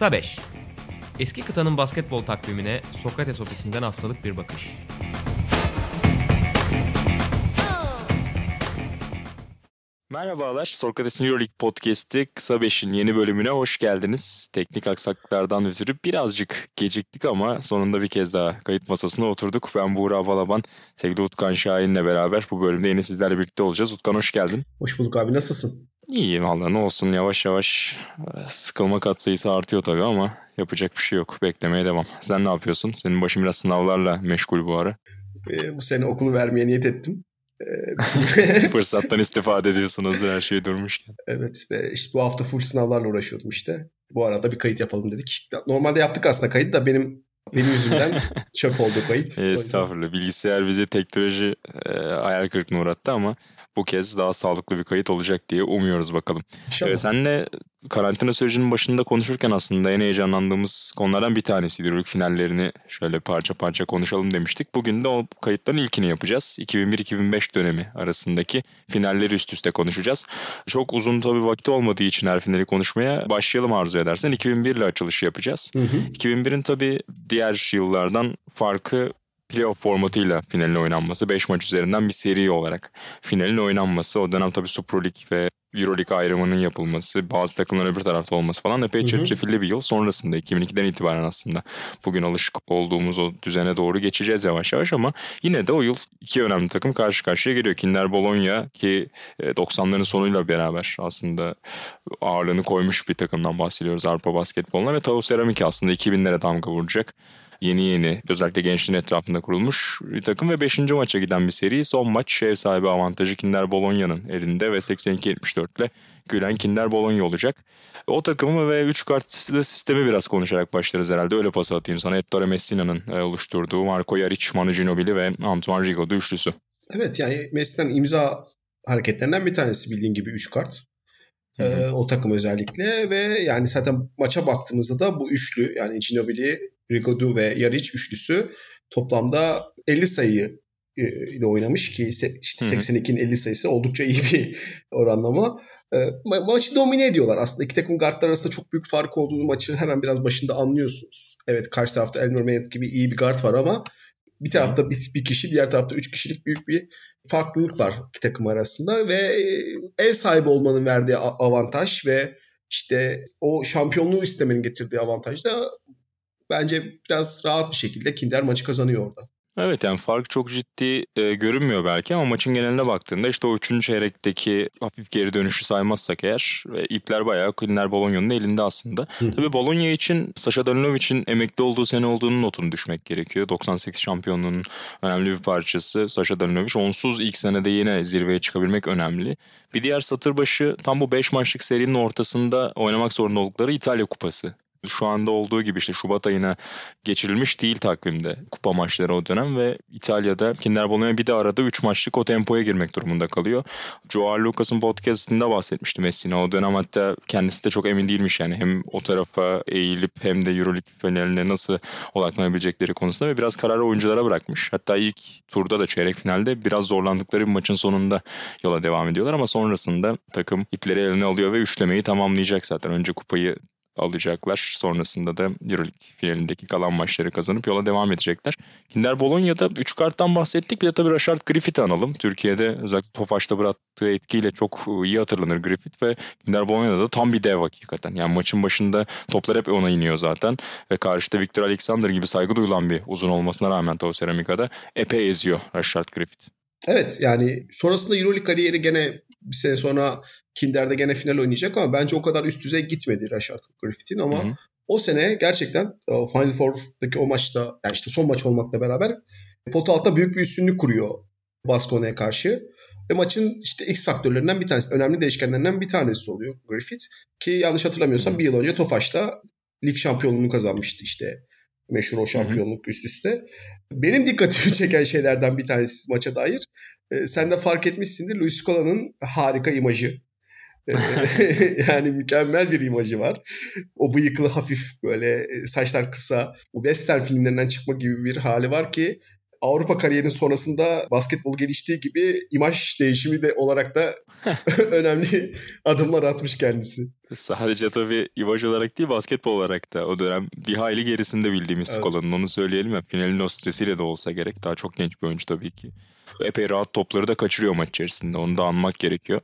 Kısa 5 Eski kıtanın basketbol takvimine Sokrates ofisinden haftalık bir bakış. Merhabalar, Sokrates'in Euroleague Podcast'i Kısa 5'in yeni bölümüne hoş geldiniz. Teknik aksaklıklardan ötürü birazcık geciktik ama sonunda bir kez daha kayıt masasına oturduk. Ben Buğra Balaban, sevgili Utkan Şahin'le beraber bu bölümde yeni sizlerle birlikte olacağız. Utkan hoş geldin. Hoş bulduk abi, nasılsın? İyiyim valla ne olsun yavaş yavaş sıkılma katsayısı artıyor tabii ama yapacak bir şey yok. Beklemeye devam. Sen ne yapıyorsun? Senin başın biraz sınavlarla meşgul bu ara. Ee, bu sene okulu vermeye niyet ettim. Ee, Fırsattan istifade ediyorsunuz her şey durmuşken. Evet ve işte bu hafta full sınavlarla uğraşıyordum işte. Bu arada bir kayıt yapalım dedik. Normalde yaptık aslında kayıt da benim benim yüzümden çöp oldu kayıt. Estağfurullah. Bilgisayar bizi teknoloji e, hayal kırıklığına uğrattı ama bu kez daha sağlıklı bir kayıt olacak diye umuyoruz bakalım. İnşallah. Ee, senle karantina sürecinin başında konuşurken aslında en heyecanlandığımız konulardan bir tanesi Euroleague finallerini şöyle parça parça konuşalım demiştik. Bugün de o kayıtların ilkini yapacağız. 2001-2005 dönemi arasındaki finalleri üst üste konuşacağız. Çok uzun tabii vakit olmadığı için her finali konuşmaya başlayalım arzu edersen. 2001 ile açılışı yapacağız. Hı hı. 2001'in tabii diğer yıllardan farkı playoff formatıyla finalin oynanması. 5 maç üzerinden bir seri olarak finalin oynanması. O dönem tabii Super Lig ve Euroleague ayrımının yapılması, bazı takımların öbür tarafta olması falan epey çetrefilli bir yıl. Sonrasında 2002'den itibaren aslında bugün alışık olduğumuz o düzene doğru geçeceğiz yavaş yavaş ama yine de o yıl iki önemli takım karşı karşıya geliyor. Kinder Bologna ki 90'ların e, sonuyla beraber aslında ağırlığını koymuş bir takımdan bahsediyoruz Avrupa basketboluna ve Tau Ceramik aslında 2000'lere damga vuracak yeni yeni özellikle gençliğin etrafında kurulmuş bir takım ve 5. maça giden bir seri. Son maç ev sahibi avantajı Kinder Bologna'nın elinde ve 82-74 ile gülen Kinder Bologna olacak. O takımı ve 3 kartlı sistemi biraz konuşarak başlarız herhalde. Öyle pas atayım sana. Ettore Messina'nın e, oluşturduğu Marco Yaric, Manu Ginobili ve Antoine Rigaud üçlüsü. Evet yani Messi'nin imza hareketlerinden bir tanesi bildiğin gibi 3 kart. Ee, o takım özellikle ve yani zaten maça baktığımızda da bu üçlü yani Ginobili, Rigodu ve Yaric üçlüsü toplamda 50 sayı e, ile oynamış ki işte 82'nin 50 sayısı oldukça iyi bir oranlama. E, ma- maçı domine ediyorlar. Aslında iki takım guardlar arasında çok büyük fark olduğunu maçı hemen biraz başında anlıyorsunuz. Evet karşı tarafta Elmer Meyet gibi iyi bir guard var ama bir tarafta bir, bir kişi, diğer tarafta üç kişilik büyük bir farklılık var iki takım arasında ve e, ev sahibi olmanın verdiği avantaj ve işte o şampiyonluğu istemenin getirdiği avantaj da bence biraz rahat bir şekilde Kinder maçı kazanıyor orada. Evet yani fark çok ciddi e, görünmüyor belki ama maçın geneline baktığında işte o üçüncü çeyrekteki hafif geri dönüşü saymazsak eğer e, ipler bayağı Kinder Bologna'nın elinde aslında. Hı. Tabii Bologna için Sasha Danilovic'in emekli olduğu sene olduğunun notunu düşmek gerekiyor. 98 şampiyonluğunun önemli bir parçası Sasha Danilovic. Onsuz ilk senede yine zirveye çıkabilmek önemli. Bir diğer satır başı tam bu 5 maçlık serinin ortasında oynamak zorunda oldukları İtalya Kupası şu anda olduğu gibi işte Şubat ayına geçirilmiş değil takvimde kupa maçları o dönem ve İtalya'da Kinder Bologna bir de arada 3 maçlık o tempoya girmek durumunda kalıyor. Joao Lucas'ın podcastında bahsetmişti Messina. O dönem hatta kendisi de çok emin değilmiş yani hem o tarafa eğilip hem de Euroleague finaline nasıl odaklanabilecekleri konusunda ve biraz kararı oyunculara bırakmış. Hatta ilk turda da çeyrek finalde biraz zorlandıkları bir maçın sonunda yola devam ediyorlar ama sonrasında takım ipleri eline alıyor ve üçlemeyi tamamlayacak zaten. Önce kupayı alacaklar. Sonrasında da Euroleague finalindeki kalan maçları kazanıp yola devam edecekler. Kinder Bolonya'da 3 karttan bahsettik. Bir de tabii Rashard Griffith'i analım. Türkiye'de özellikle Tofaş'ta bıraktığı etkiyle çok iyi hatırlanır Griffith ve Kinder Bolonya'da da tam bir dev hakikaten. Yani maçın başında toplar hep ona iniyor zaten. Ve karşıda Victor Alexander gibi saygı duyulan bir uzun olmasına rağmen Tau Ceramica'da epey eziyor Rashard Griffith. Evet yani sonrasında Euroleague kariyeri gene bir sene sonra Kinder'de gene final oynayacak ama bence o kadar üst düzey gitmedi Rashard Griffith'in ama Hı-hı. o sene gerçekten e, Final Four'daki o maçta yani işte son maç olmakla beraber pot altta büyük bir üstünlük kuruyor Baskone'ye karşı. Ve maçın işte X faktörlerinden bir tanesi, önemli değişkenlerinden bir tanesi oluyor Griffith. Ki yanlış hatırlamıyorsam bir yıl önce Tofaş'ta lig şampiyonluğunu kazanmıştı işte. Meşhur o şampiyonluk üst üste. Benim dikkatimi çeken şeylerden bir tanesi maça dair. E, sen de fark etmişsindir Luis Scola'nın harika imajı. yani mükemmel bir imajı var. O bıyıklı hafif böyle e, saçlar kısa. Bu western filmlerinden çıkma gibi bir hali var ki Avrupa kariyerinin sonrasında basketbol geliştiği gibi imaj değişimi de olarak da önemli adımlar atmış kendisi. Sadece tabii imaj olarak değil basketbol olarak da o dönem bir hayli gerisinde bildiğimiz evet. Skola'nın onu söyleyelim ya. Finalin o stresiyle de olsa gerek. Daha çok genç bir oyuncu tabii ki. Epey rahat topları da kaçırıyor maç içerisinde. Onu da anmak gerekiyor.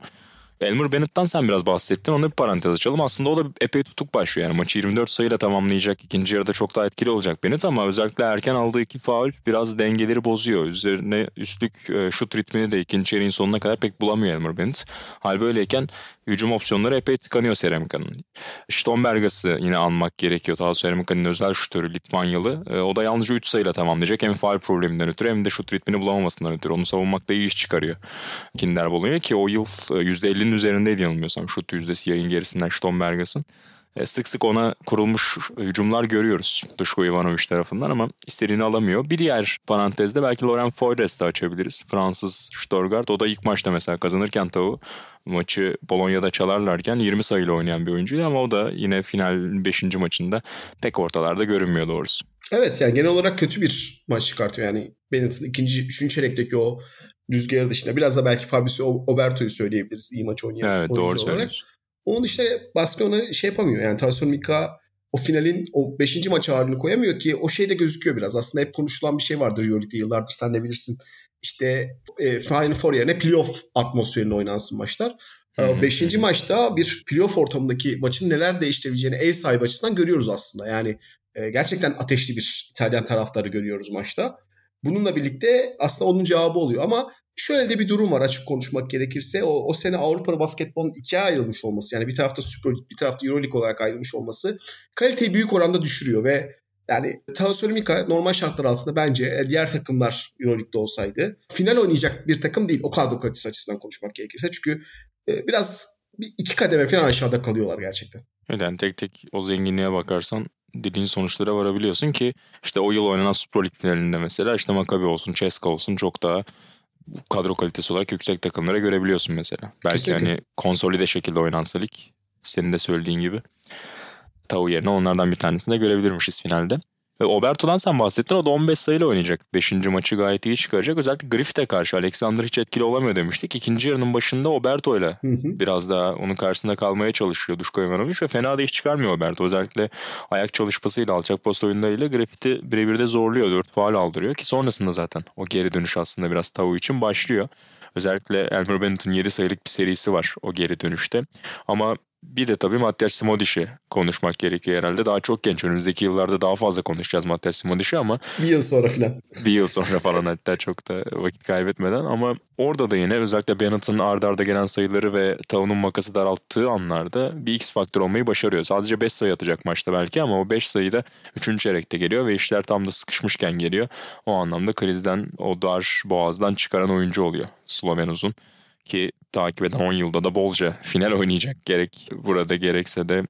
Elmer Bennett'tan sen biraz bahsettin. Onu bir parantez açalım. Aslında o da epey tutuk başlıyor. Yani maçı 24 sayıyla tamamlayacak. İkinci yarıda çok daha etkili olacak Bennett ama özellikle erken aldığı iki faul biraz dengeleri bozuyor. Üzerine üstlük e, şut ritmini de ikinci yarının sonuna kadar pek bulamıyor Elmer Bennett. Hal böyleyken hücum opsiyonları epey tıkanıyor Seramika'nın. Stombergas'ı yine anmak gerekiyor. Daha Seramika'nın özel şutörü Litvanyalı. E, o da yalnızca 3 sayıyla tamamlayacak. Hem faal probleminden ötürü hem de şut ritmini bulamamasından ötürü. Onu savunmakta iyi iş çıkarıyor. Kinder Bologna ki o yıl %50'nin e, üzerindeydi yanılmıyorsam şut yüzdesi yayın gerisinden Stombergas'ın. E, sık sık ona kurulmuş hücumlar görüyoruz Duško Ivanovic tarafından ama istediğini alamıyor. Bir diğer parantezde belki Laurent Foyres de açabiliriz. Fransız Stuttgart. O da ilk maçta mesela kazanırken tavu maçı Bolonya'da çalarlarken 20 sayıyla oynayan bir oyuncuydu ama o da yine final 5. maçında pek ortalarda görünmüyor doğrusu. Evet yani genel olarak kötü bir maç çıkartıyor. Yani Bennett'ın ikinci, üçüncü çeyrekteki o rüzgarı dışında biraz da belki Fabrizio Oberto'yu söyleyebiliriz iyi maç oynayan Evet doğru söylüyorsun. Onun işte Barcelona şey yapamıyor. Yani Tyson Mika o finalin o 5. maç ağırlığını koyamıyor ki o şey de gözüküyor biraz. Aslında hep konuşulan bir şey vardır Euroleague'de yıllardır sen de bilirsin. İşte e, Final Four yerine playoff atmosferinde oynansın maçlar. Hmm. Beşinci maçta bir playoff ortamındaki maçın neler değiştirebileceğini ev sahibi açısından görüyoruz aslında. Yani e, gerçekten ateşli bir İtalyan taraftarı görüyoruz maçta. Bununla birlikte aslında onun cevabı oluyor ama şöyle de bir durum var açık konuşmak gerekirse. O, o sene Avrupa basketbolun ikiye ayrılmış olması yani bir tarafta Super bir tarafta Euroleague olarak ayrılmış olması kaliteyi büyük oranda düşürüyor ve yani Teosolimika normal şartlar altında bence e, diğer takımlar Euroleague'de olsaydı final oynayacak bir takım değil o kadro kalitesi açısından konuşmak gerekirse. Çünkü e, biraz bir iki kademe falan aşağıda kalıyorlar gerçekten. Yani tek tek o zenginliğe bakarsan dediğin sonuçlara varabiliyorsun ki işte o yıl oynanan Super League finalinde mesela işte Maccabi olsun, Ceska olsun çok daha kadro kalitesi olarak yüksek takımlara görebiliyorsun mesela. Belki Kesinlikle. hani konsolide şekilde oynansa lig senin de söylediğin gibi. Tau yerine onlardan bir tanesini de görebilirmişiz finalde. Ve Oberto'dan sen bahsettin. O da 15 sayıyla oynayacak. 5. maçı gayet iyi çıkaracak. Özellikle Griffith'e karşı Alexander hiç etkili olamıyor demiştik. İkinci yarının başında Oberto ile biraz daha onun karşısında kalmaya çalışıyor Duško Ivanovic ve fena da iş çıkarmıyor Oberto. Özellikle ayak çalışmasıyla, alçak post oyunlarıyla Griffith'i birebir de zorluyor. 4 faal aldırıyor ki sonrasında zaten o geri dönüş aslında biraz Tavu için başlıyor. Özellikle Elmer Bennett'ın 7 sayılık bir serisi var o geri dönüşte. Ama bir de tabii Matthias Simodic'i konuşmak gerekiyor herhalde. Daha çok genç. Önümüzdeki yıllarda daha fazla konuşacağız Matthias Simodic'i ama... Bir yıl sonra falan. Bir yıl sonra falan hatta çok da vakit kaybetmeden. Ama orada da yine özellikle Bennett'ın ardarda arda gelen sayıları ve Taun'un makası daralttığı anlarda bir X faktör olmayı başarıyor. Sadece 5 sayı atacak maçta belki ama o 5 sayı da 3. çeyrekte geliyor ve işler tam da sıkışmışken geliyor. O anlamda krizden, o dar boğazdan çıkaran oyuncu oluyor Sloven uzun ki takip eden 10 yılda da bolca final oynayacak gerek burada gerekse de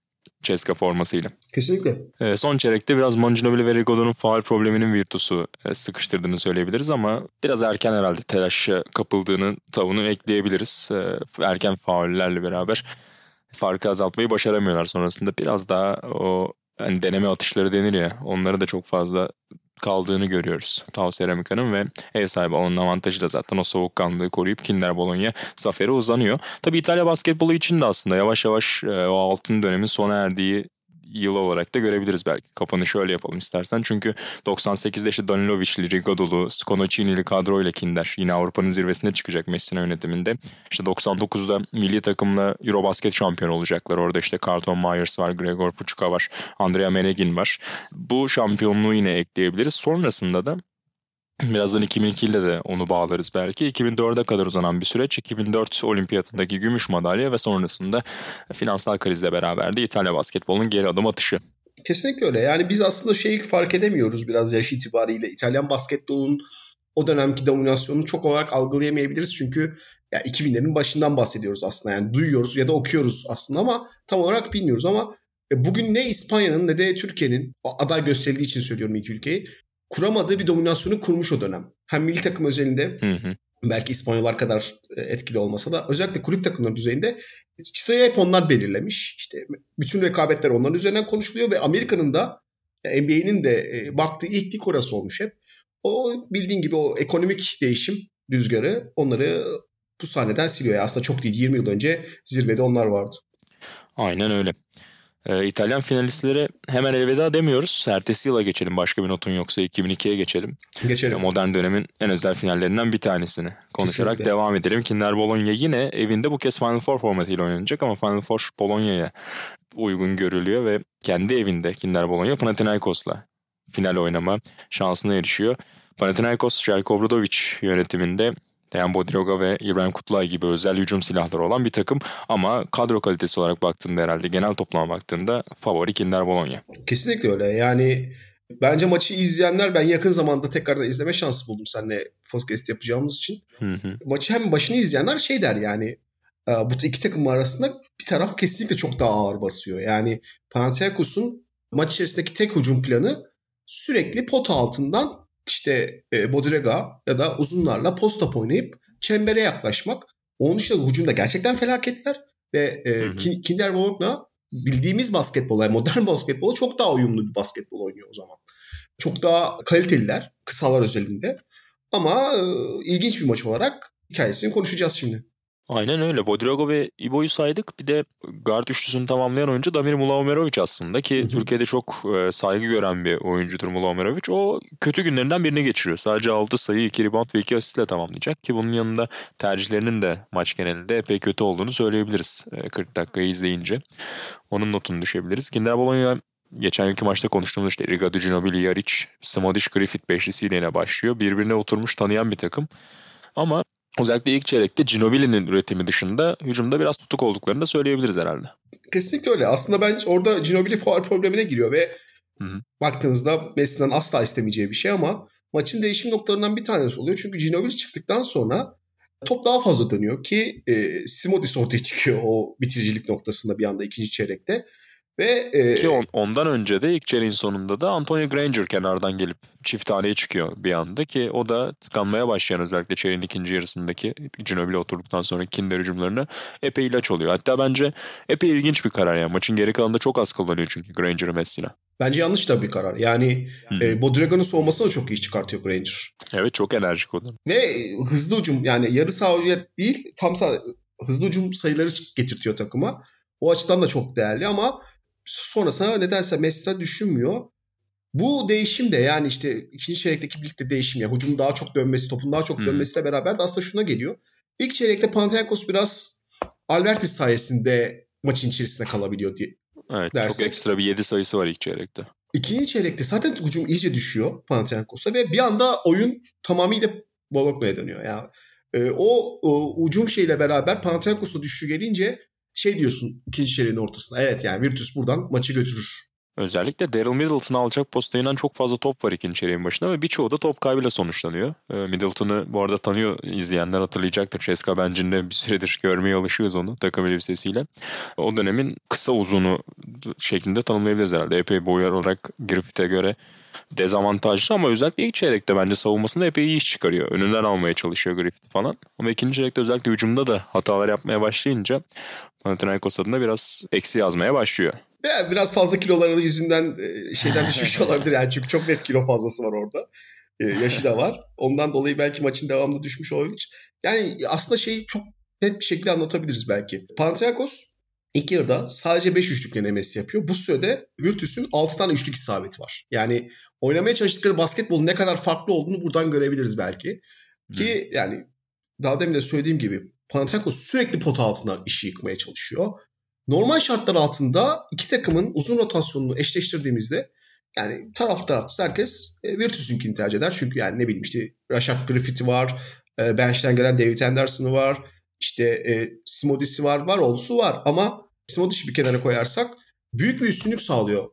Ceska formasıyla. Kesinlikle. E, son çeyrekte biraz Manginobili ve Rigodo'nun faal probleminin virtusu e, sıkıştırdığını söyleyebiliriz ama biraz erken herhalde telaşa kapıldığını tavunu ekleyebiliriz. E, erken faullerle beraber farkı azaltmayı başaramıyorlar sonrasında. Biraz daha o hani deneme atışları denir ya onları da çok fazla kaldığını görüyoruz Tau Ceramica'nın ve ev sahibi onun avantajı da zaten o soğukkanlığı koruyup Kinder Bologna zafere uzanıyor. Tabi İtalya basketbolu için de aslında yavaş yavaş e, o altın dönemin sona erdiği yıl olarak da görebiliriz belki. Kapanışı şöyle yapalım istersen. Çünkü 98'de işte Danilovic'li, Rigado'lu, Sconocini'li kadroyla Kinder yine Avrupa'nın zirvesine çıkacak Messina yönetiminde. İşte 99'da milli takımla Eurobasket şampiyonu olacaklar. Orada işte Carlton Myers var, Gregor Fuçuka var, Andrea Menegin var. Bu şampiyonluğu yine ekleyebiliriz. Sonrasında da Birazdan 2002 ile de onu bağlarız belki. 2004'e kadar uzanan bir süreç. 2004 olimpiyatındaki gümüş madalya ve sonrasında finansal krizle beraber de İtalya basketbolunun geri adım atışı. Kesinlikle öyle. Yani biz aslında şeyi fark edemiyoruz biraz yaş itibariyle. İtalyan basketbolunun o dönemki dominasyonunu çok olarak algılayamayabiliriz. Çünkü ya 2000'lerin başından bahsediyoruz aslında. Yani duyuyoruz ya da okuyoruz aslında ama tam olarak bilmiyoruz ama e, bugün ne İspanya'nın ne de Türkiye'nin aday gösterildiği için söylüyorum iki ülkeyi kuramadığı bir dominasyonu kurmuş o dönem. Hem milli takım özelinde hı hı. belki İspanyollar kadar e, etkili olmasa da özellikle kulüp takımları düzeyinde çıtayı hep onlar belirlemiş. İşte bütün rekabetler onların üzerinden konuşuluyor ve Amerika'nın da NBA'nin de e, baktığı ilk lig orası olmuş hep. O bildiğin gibi o ekonomik değişim rüzgarı onları bu sahneden siliyor. Aslında çok değil 20 yıl önce zirvede onlar vardı. Aynen öyle. Ee, İtalyan finalistlere hemen elveda demiyoruz. Ertesi yıla geçelim. Başka bir notun yoksa 2002'ye geçelim. Geçelim. Modern dönemin en özel finallerinden bir tanesini konuşarak Kesinlikle. devam edelim. Kinder Bologna yine evinde bu kez Final Four formatıyla oynanacak ama Final Four Bologna'ya uygun görülüyor ve kendi evinde Kinder Bologna Panathinaikos'la final oynama şansına erişiyor. Panathinaikos, Željko Obradović yönetiminde Dejan Bodiroga ve İbrahim Kutlay gibi özel hücum silahları olan bir takım ama kadro kalitesi olarak baktığında herhalde genel toplama baktığında favori Kinder Bologna. Kesinlikle öyle. Yani bence maçı izleyenler ben yakın zamanda tekrardan izleme şansı buldum seninle podcast yapacağımız için. Hı hı. Maçı hem başını izleyenler şey der yani e, bu iki takım arasında bir taraf kesinlikle çok daha ağır basıyor. Yani Panathinaikos'un maç içerisindeki tek hücum planı sürekli pot altından işte e, Bodrega ya da uzunlarla post-up oynayıp çembere yaklaşmak. Onun dışında hücumda gerçekten felaketler ve e, Hı hı. Kin- Kinder Bologna bildiğimiz basketbol, yani modern basketbola çok daha uyumlu bir basketbol oynuyor o zaman. Çok daha kaliteliler kısalar özelinde. Ama e, ilginç bir maç olarak hikayesini konuşacağız şimdi. Aynen öyle. Bodirogo ve İbo'yu saydık. Bir de guard üçlüsünü tamamlayan oyuncu Damir Mulaomerovic aslında ki. Türkiye'de çok e, saygı gören bir oyuncudur Mulaomerovic. O kötü günlerinden birini geçiriyor. Sadece 6 sayı, 2 rebound ve 2 asistle tamamlayacak ki bunun yanında tercihlerinin de maç genelinde epey kötü olduğunu söyleyebiliriz e, 40 dakikayı izleyince. Onun notunu düşebiliriz. Kinder Bologna geçen yılki maçta konuştuğumuz işte Riga Ginobili, Jaric, Smodic, Griffith beşlisiyle yine başlıyor. Birbirine oturmuş tanıyan bir takım. Ama özellikle ilk çeyrekte Ginobili'nin üretimi dışında hücumda biraz tutuk olduklarını da söyleyebiliriz herhalde. Kesinlikle öyle. Aslında bence orada Ginobili faul problemine giriyor ve Hı hı. baktığınızda Messi'den asla istemeyeceği bir şey ama maçın değişim noktalarından bir tanesi oluyor. Çünkü Ginobili çıktıktan sonra top daha fazla dönüyor ki e, Simodis ortaya çıkıyor o bitiricilik noktasında bir anda ikinci çeyrekte. Ve e, Ki on- ondan önce de ilk çeyreğin sonunda da Antonio Granger kenardan gelip çift taneye çıkıyor bir anda ki o da tıkanmaya başlayan özellikle çeyreğin ikinci yarısındaki Ginobili oturduktan sonra Kinder hücumlarına epey ilaç oluyor. Hatta bence epey ilginç bir karar yani. Maçın geri kalanında çok az kullanıyor çünkü Granger'ı Messi'ne. bence yanlış da bir karar. Yani Hı. e, Bodrega'nın soğumasını da çok iyi çıkartıyor Granger. Evet çok enerjik o da. Ve hızlı hücum yani yarı saha değil tam sağ, hızlı hücum sayıları getirtiyor takıma. O açıdan da çok değerli ama sonrasında nedense Messi düşünmüyor. Bu değişim de yani işte ikinci çeyrekteki birlikte değişim ya hücumun daha çok dönmesi, topun daha çok dönmesiyle beraber de aslında şuna geliyor. İlk çeyrekte Panathinaikos biraz Albertis sayesinde maçın içerisinde kalabiliyor diye. Evet Dersin. çok ekstra bir 7 sayısı var ilk çeyrekte. İkinci çeyrekte zaten hücum iyice düşüyor Panathinaikos'a ve bir anda oyun tamamıyla Bologna'ya dönüyor. Yani e, o, o hücum şeyle beraber Panathinaikos'a düşüşü gelince şey diyorsun ikinci çeyreğin ortasında. Evet yani Virtus buradan maçı götürür. Özellikle Daryl Middleton'a alacak posta inen çok fazla top var ikinci çeyreğin başında ve birçoğu da top kaybıyla sonuçlanıyor. Ee, Middleton'ı bu arada tanıyor izleyenler hatırlayacaktır. Ceska Bencin'de bir süredir görmeye alışıyoruz onu takım elbisesiyle. O dönemin kısa uzunu şeklinde tanımlayabiliriz herhalde. Epey boy olarak Griffith'e göre dezavantajlı ama özellikle ilk çeyrekte bence savunmasında epey iyi iş çıkarıyor. Önünden almaya çalışıyor Griffith falan. Ama ikinci çeyrekte özellikle hücumda da hatalar yapmaya başlayınca Panathinaikos adına biraz eksi yazmaya başlıyor. Ve biraz fazla kiloları yüzünden e, şeyden düşmüş olabilir yani çünkü çok net kilo fazlası var orada. E, yaşı da var. Ondan dolayı belki maçın devamında düşmüş olabilir. Yani aslında şeyi çok net bir şekilde anlatabiliriz belki. Panathinaikos ilk yarıda sadece 5 üçlük denemesi yapıyor. Bu sürede Virtus'un 6 tane üçlük isabeti var. Yani oynamaya çalıştıkları basketbolun ne kadar farklı olduğunu buradan görebiliriz belki. Ki yani daha demin de söylediğim gibi Panathinaikos sürekli pot altına işi yıkmaya çalışıyor. Normal şartlar altında iki takımın uzun rotasyonunu eşleştirdiğimizde yani taraf tarafsız herkes e, Virtus'unkini tercih eder. Çünkü yani ne bileyim işte Rashad Griffith'i var, e, bench'ten gelen David Anderson'ı var, işte e, Simodis'i var, var olsu var. Ama Simodis'i bir kenara koyarsak büyük bir üstünlük sağlıyor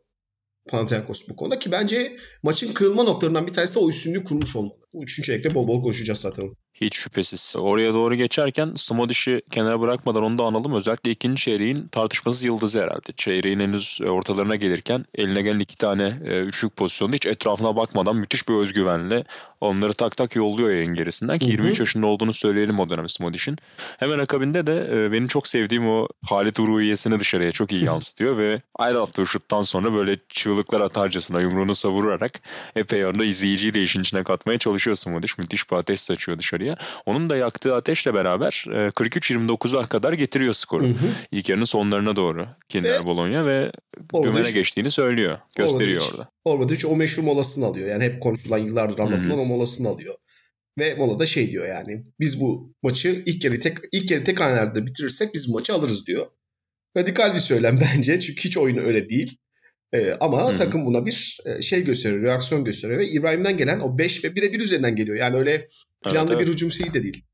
Panathinaikos bu konuda ki bence maçın kırılma noktalarından bir tanesi de o üstünlüğü kurmuş olmalı. Bu üçüncü çeyrekte bol bol konuşacağız zaten. Hiç şüphesiz. Oraya doğru geçerken Smodish'i kenara bırakmadan onu da analım. Özellikle ikinci çeyreğin tartışmasız yıldızı herhalde. Çeyreğin henüz ortalarına gelirken eline gelen iki tane e, üçlük pozisyonda hiç etrafına bakmadan müthiş bir özgüvenle onları tak tak yolluyor yayın gerisinden. Ki 23 yaşında olduğunu söyleyelim o dönem Smodish'in. Hemen akabinde de e, benim çok sevdiğim o Halit Uruiyesini dışarıya çok iyi yansıtıyor ve ayrı attığı şuttan sonra böyle çığlıklar atarcasına yumruğunu savurarak epey orada izleyiciyi de işin içine katmaya çalışıyor Smodish. Müthiş bir ateş saçıyor dışarıya. Onun da yaktığı ateşle beraber 43-29'a kadar getiriyor skoru. Hı hı. İlk yarının sonlarına doğru Kinder Bologna ve dümene geçtiğini söylüyor. Gösteriyor orada. Obradovic o meşhur molasını alıyor. Yani hep konuşulan yıllardır anlatılan o molasını alıyor. Ve molada şey diyor yani biz bu maçı ilk yarı tek ilk yarı tek hanelerde bitirirsek biz bu maçı alırız diyor. Radikal bir söylem bence çünkü hiç oyunu öyle değil. Ee, ama Hı-hı. takım buna bir e, şey gösteriyor, reaksiyon gösteriyor ve İbrahim'den gelen o 5 ve birebir üzerinden geliyor. Yani öyle planlı evet, evet. bir hücum şeyi de değil.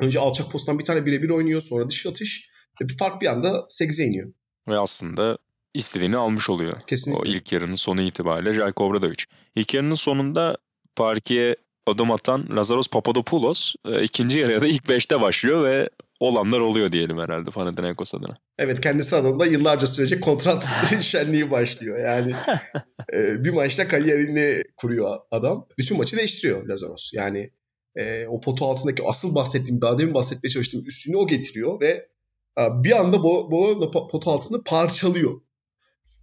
Önce alçak posttan bir tane birebir oynuyor sonra dış atış ve bir fark bir anda 8'e iniyor. Ve aslında istediğini almış oluyor. Kesinlikle. O ilk yarının sonu itibariyle Jelko Obradovic. İlk yarının sonunda parkeye adım atan Lazaros Papadopoulos e, ikinci yarıya da ilk beşte başlıyor ve olanlar oluyor diyelim herhalde Panathinaikos adına. Evet kendisi adına yıllarca sürecek kontrat şenliği başlıyor. Yani e, bir maçta kariyerini kuruyor adam. Bütün maçı değiştiriyor Lazaros. Yani e, o potu altındaki asıl bahsettiğim daha demin bahsetmeye çalıştığım üstünü o getiriyor ve e, bir anda bu, bu potu altını parçalıyor.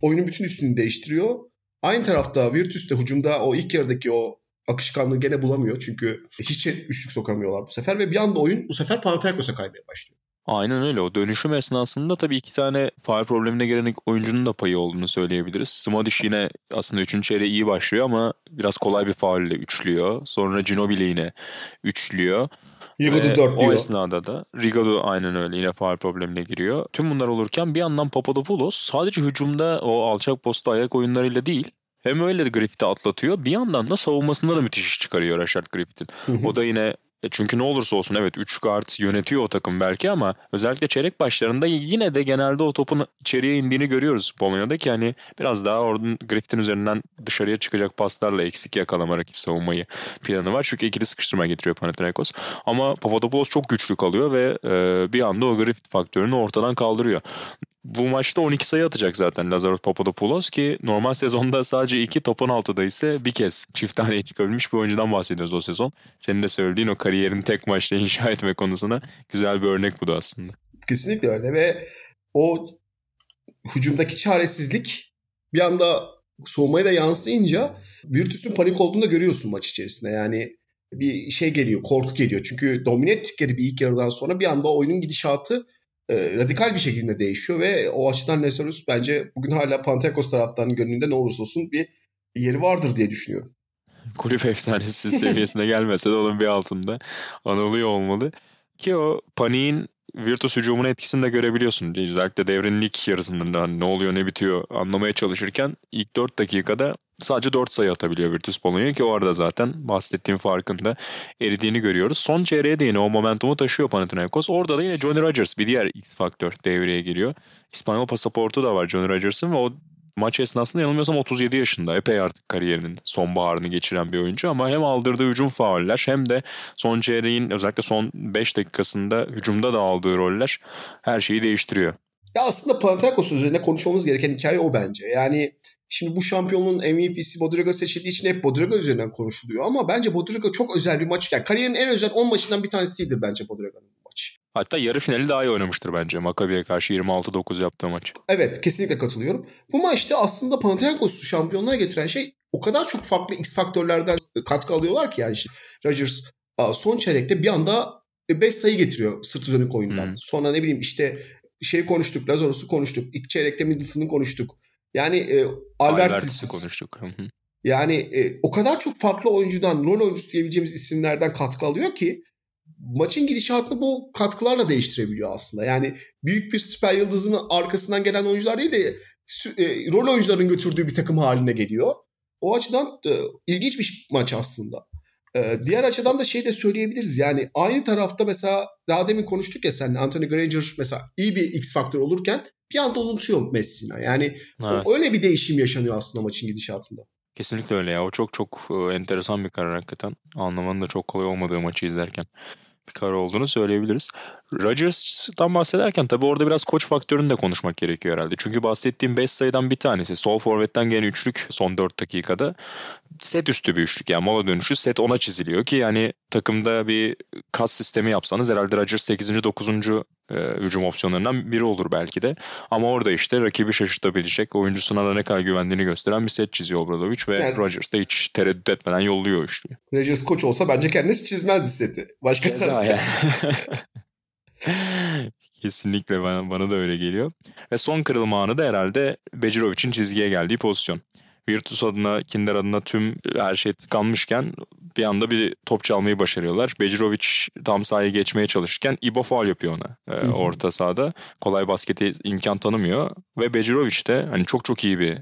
Oyunun bütün üstünü değiştiriyor. Aynı tarafta Virtus de hücumda o ilk yarıdaki o akışkanlığı gene bulamıyor. Çünkü hiç üçlük sokamıyorlar bu sefer ve bir anda oyun bu sefer Panathinaikos'a kaymaya başlıyor. Aynen öyle. O dönüşüm esnasında tabii iki tane faal problemine gelen oyuncunun da payı olduğunu söyleyebiliriz. Smodish yine aslında üçüncü çeyreğe iyi başlıyor ama biraz kolay bir faulle üçlüyor. Sonra Ginobili yine üçlüyor. Rigado dörtlüyor. O esnada da Rigado aynen öyle yine faal problemine giriyor. Tüm bunlar olurken bir yandan Papadopoulos sadece hücumda o alçak posta ayak oyunlarıyla değil hem öyle de Griffith'i atlatıyor. Bir yandan da savunmasında da müthiş iş çıkarıyor Rashard Griffith'in. O da yine e, çünkü ne olursa olsun evet 3 guard yönetiyor o takım belki ama özellikle çeyrek başlarında yine de genelde o topun içeriye indiğini görüyoruz Polonya'da ki hani biraz daha oradan Griffith'in üzerinden dışarıya çıkacak paslarla eksik yakalama rakip savunmayı planı var. Çünkü ikili sıkıştırma getiriyor Panathinaikos. Ama Papadopoulos çok güçlü kalıyor ve e, bir anda o Griffith faktörünü ortadan kaldırıyor bu maçta 12 sayı atacak zaten Lazaros Papadopoulos ki normal sezonda sadece 2 topun altıda ise bir kez çift taneye çıkabilmiş bir oyuncudan bahsediyoruz o sezon. Senin de söylediğin o kariyerini tek maçta inşa etme konusuna güzel bir örnek bu da aslında. Kesinlikle öyle ve o hücumdaki çaresizlik bir anda soğumaya da yansıyınca Virtus'un panik olduğunu da görüyorsun maç içerisinde. Yani bir şey geliyor, korku geliyor. Çünkü domine ettikleri bir ilk yarıdan sonra bir anda oyunun gidişatı e, radikal bir şekilde değişiyor ve o açıdan Nestorius bence bugün hala Panathinaikos taraftarının gönlünde ne olursa olsun bir yeri vardır diye düşünüyorum. Kulüp efsanesi seviyesine gelmese de onun bir altında anılıyor olmalı. Ki o paniğin Virtus hücumunun etkisini de görebiliyorsun. Özellikle devrenin ilk yarısında hani ne oluyor ne bitiyor anlamaya çalışırken ilk 4 dakikada sadece 4 sayı atabiliyor Virtus Bologna ki o arada zaten bahsettiğim farkında eridiğini görüyoruz. Son çeyreğe de yine o momentumu taşıyor Panathinaikos. Orada da yine Johnny Rodgers bir diğer X faktör devreye giriyor. İspanyol pasaportu da var Johnny Rodgers'ın ve o maç esnasında yanılmıyorsam 37 yaşında. Epey artık kariyerinin sonbaharını geçiren bir oyuncu ama hem aldırdığı hücum fauller hem de son çeyreğin özellikle son 5 dakikasında hücumda da aldığı roller her şeyi değiştiriyor. Ya aslında Panathinaikos üzerine konuşmamız gereken hikaye o bence. Yani şimdi bu şampiyonluğun MVP'si Bodriga seçildiği için hep Bodriga üzerinden konuşuluyor ama bence Bodriga çok özel bir maç. Yani kariyerin en özel 10 maçından bir tanesiydi bence Bodriga'nın maç. Hatta yarı finali daha iyi oynamıştır bence Makabi'ye karşı 26-9 yaptığı maç. Evet kesinlikle katılıyorum. Bu maçta aslında Panathinaikos'u şampiyonluğa getiren şey o kadar çok farklı X faktörlerden katkı alıyorlar ki yani işte Rodgers son çeyrekte bir anda 5 sayı getiriyor sırt dönük oyundan. Hmm. Sonra ne bileyim işte şey konuştuk, Lazarus'u konuştuk. İlk çeyrekte Middleton'ı konuştuk. Yani e, Albertis'i konuştuk. yani e, o kadar çok farklı oyuncudan, rol oyuncusu diyebileceğimiz isimlerden katkı alıyor ki maçın gidişatını bu katkılarla değiştirebiliyor aslında. Yani büyük bir süper yıldızın arkasından gelen oyuncular değil de e, rol oyuncuların götürdüğü bir takım haline geliyor. O açıdan e, ilginç bir maç aslında. E, diğer açıdan da şey de söyleyebiliriz. Yani aynı tarafta mesela daha demin konuştuk ya sen Anthony Granger mesela iyi bir X faktör olurken bir anda unutuyor Messina. Yani evet. öyle bir değişim yaşanıyor aslında maçın gidişatında. Kesinlikle öyle ya. O çok çok e, enteresan bir karar hakikaten. Anlamanın da çok kolay olmadığı maçı izlerken. Bir karar olduğunu söyleyebiliriz. Rodgers'tan bahsederken tabii orada biraz koç faktörünü de konuşmak gerekiyor herhalde. Çünkü bahsettiğim 5 sayıdan bir tanesi. Sol forvetten gene üçlük son 4 dakikada. Set üstü bir üçlük yani mola dönüşü set ona çiziliyor ki yani takımda bir kas sistemi yapsanız herhalde Rodgers 8. 9. E, hücum opsiyonlarından biri olur belki de. Ama orada işte rakibi şaşırtabilecek, oyuncusuna da ne kadar güvendiğini gösteren bir set çiziyor Obradovic ve yani, Rodgers da hiç tereddüt etmeden yolluyor üçlüyü. Rodgers koç olsa bence kendisi çizmezdi seti. Başka yani. Kesinlikle bana, bana da öyle geliyor. Ve son kırılma anı da herhalde Becirovic'in çizgiye geldiği pozisyon. Virtus adına, Kinder adına tüm her şey tıkanmışken bir anda bir top çalmayı başarıyorlar. Becirovic tam sahaya geçmeye çalışırken Ibo faal yapıyor ona e, orta sahada. Kolay basketi imkan tanımıyor ve Becirovic de hani çok çok iyi bir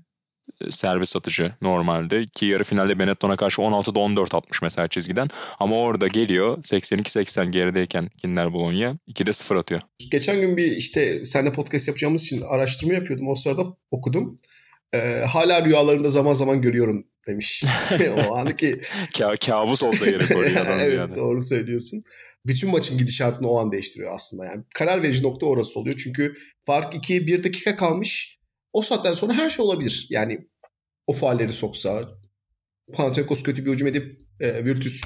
e, servis atıcı normalde. Ki yarı finalde Benetton'a karşı 16'da 14 atmış mesela çizgiden. Ama orada geliyor 82-80 gerideyken Kinder Bologna 2'de 0 atıyor. Geçen gün bir işte seninle podcast yapacağımız için araştırma yapıyordum. O sırada okudum. Ee, hala rüyalarımda zaman zaman görüyorum demiş. o anı ki... Ka- kabus olsa gerek o rüyadan evet, ziyade. Doğru söylüyorsun. Bütün maçın gidişatını o an değiştiriyor aslında. Yani karar verici nokta orası oluyor. Çünkü fark 2 1 dakika kalmış. O saatten sonra her şey olabilir. Yani o faalleri soksa, Panathinaikos kötü bir hücum edip e, Virtus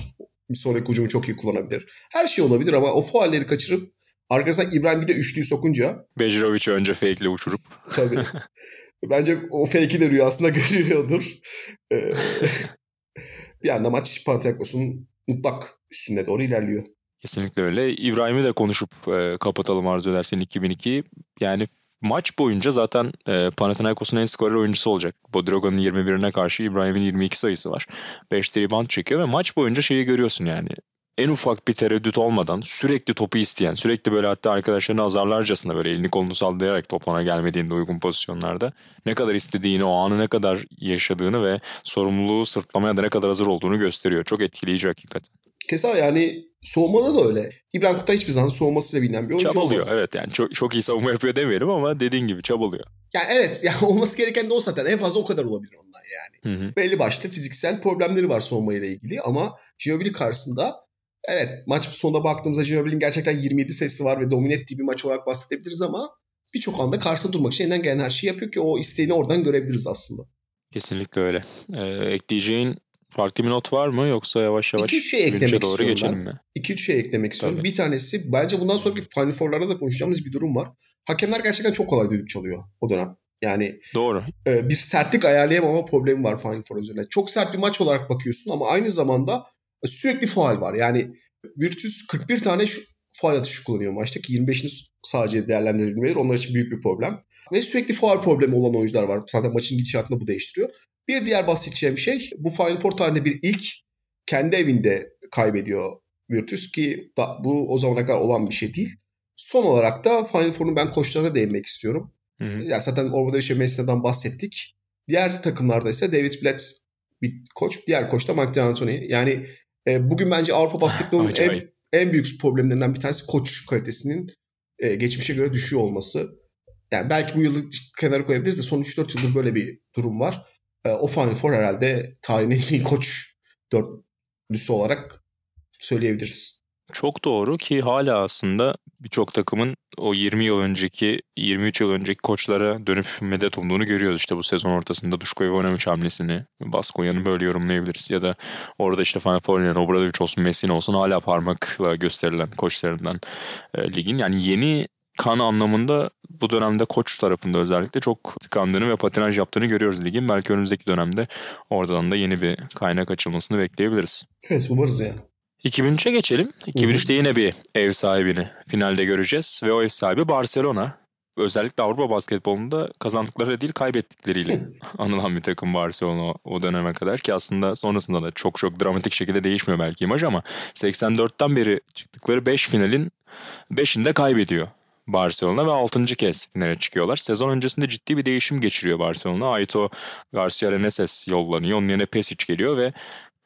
bir sonraki hücumu çok iyi kullanabilir. Her şey olabilir ama o faalleri kaçırıp arkasından İbrahim bir de üçlüyü sokunca Becirovic'i önce fake'le uçurup. Tabii. Bence o fake'i de rüyasında görüyordur. Ee, bir anda maç Panathinaikos'un mutlak üstünde doğru ilerliyor. Kesinlikle öyle. İbrahim'i de konuşup e, kapatalım arzu edersen 2002. Yani maç boyunca zaten e, Panathinaikos'un en skorer oyuncusu olacak. Bodiroga'nın 21'ine karşı İbrahim'in 22 sayısı var. 5 rebound çekiyor ve maç boyunca şeyi görüyorsun yani en ufak bir tereddüt olmadan sürekli topu isteyen, sürekli böyle hatta arkadaşlarını azarlarcasına böyle elini kolunu sallayarak top ona gelmediğinde uygun pozisyonlarda ne kadar istediğini, o anı ne kadar yaşadığını ve sorumluluğu sırtlamaya da ne kadar hazır olduğunu gösteriyor. Çok etkileyici hakikaten. Keza yani soğumada da öyle. İbrahim Kutay hiçbir zaman soğumasıyla bilinen bir oyuncu Çabalıyor olmadı. evet yani çok, çok iyi savunma yapıyor demeyelim ama dediğin gibi çabalıyor. Yani evet yani olması gereken de o zaten en fazla o kadar olabilir ondan yani. Hı hı. Belli başlı fiziksel problemleri var soğumayla ilgili ama Ginobili karşısında Evet maç sonunda baktığımızda Ginobili'nin gerçekten 27 sayısı var ve domine ettiği bir maç olarak bahsedebiliriz ama birçok anda karşısında durmak için elinden gelen her şeyi yapıyor ki o isteğini oradan görebiliriz aslında. Kesinlikle öyle. Ee, ekleyeceğin farklı bir not var mı yoksa yavaş yavaş 2-3 şey eklemek doğru geçelim mi? 2-3 şey eklemek istiyorum. Tabii. Bir tanesi bence bundan sonraki Final Four'larda da konuşacağımız bir durum var. Hakemler gerçekten çok kolay düdük çalıyor o dönem. Yani Doğru. E, bir sertlik ayarlayamama problemi var Final Four üzerine. Çok sert bir maç olarak bakıyorsun ama aynı zamanda sürekli faal var. Yani Virtus 41 tane şu faal atışı kullanıyor maçta ki 25'ini sadece değerlendirebilmeleri onlar için büyük bir problem. Ve sürekli faal problemi olan oyuncular var. Zaten maçın gidişatını bu değiştiriyor. Bir diğer bahsedeceğim şey bu Final Four tarihinde bir ilk kendi evinde kaybediyor Virtus ki da, bu o zamana kadar olan bir şey değil. Son olarak da Final Four'un ben koçlarına değinmek istiyorum. Hı hı. Yani zaten Orvada Işe Messina'dan bahsettik. Diğer takımlarda ise David Blatt bir koç. Diğer koç da Mike D'Antoni. Yani e, bugün bence Avrupa basketbolunun en, en büyük problemlerinden bir tanesi koç kalitesinin e, geçmişe göre düşüyor olması. Yani belki bu yılı kenara koyabiliriz de son 3-4 yıldır böyle bir durum var. E, o Final Four herhalde tarihin en iyi koç dörtlüsü olarak söyleyebiliriz. Çok doğru ki hala aslında birçok takımın o 20 yıl önceki, 23 yıl önceki koçlara dönüp medet umduğunu görüyoruz. İşte bu sezon ortasında Duşko Ivanovic hamlesini Baskonya'nın böyle yorumlayabiliriz. Ya da orada işte Final Four oynayan Obradovic olsun, Messina olsun hala parmakla gösterilen koçlarından e, ligin. Yani yeni kan anlamında bu dönemde koç tarafında özellikle çok tıkandığını ve patinaj yaptığını görüyoruz ligin. Belki önümüzdeki dönemde oradan da yeni bir kaynak açılmasını bekleyebiliriz. Evet umarız ya. 2003'e geçelim. 2003'te yine bir ev sahibini finalde göreceğiz ve o ev sahibi Barcelona. Özellikle Avrupa basketbolunda kazandıkları değil kaybettikleriyle anılan bir takım Barcelona o döneme kadar ki aslında sonrasında da çok çok dramatik şekilde değişmiyor belki imaj ama 84'ten beri çıktıkları 5 finalin 5'inde kaybediyor Barcelona ve 6. kez finale çıkıyorlar. Sezon öncesinde ciddi bir değişim geçiriyor Barcelona. Aito Garcia Reneses yollanıyor. Onun yerine Pesic geliyor ve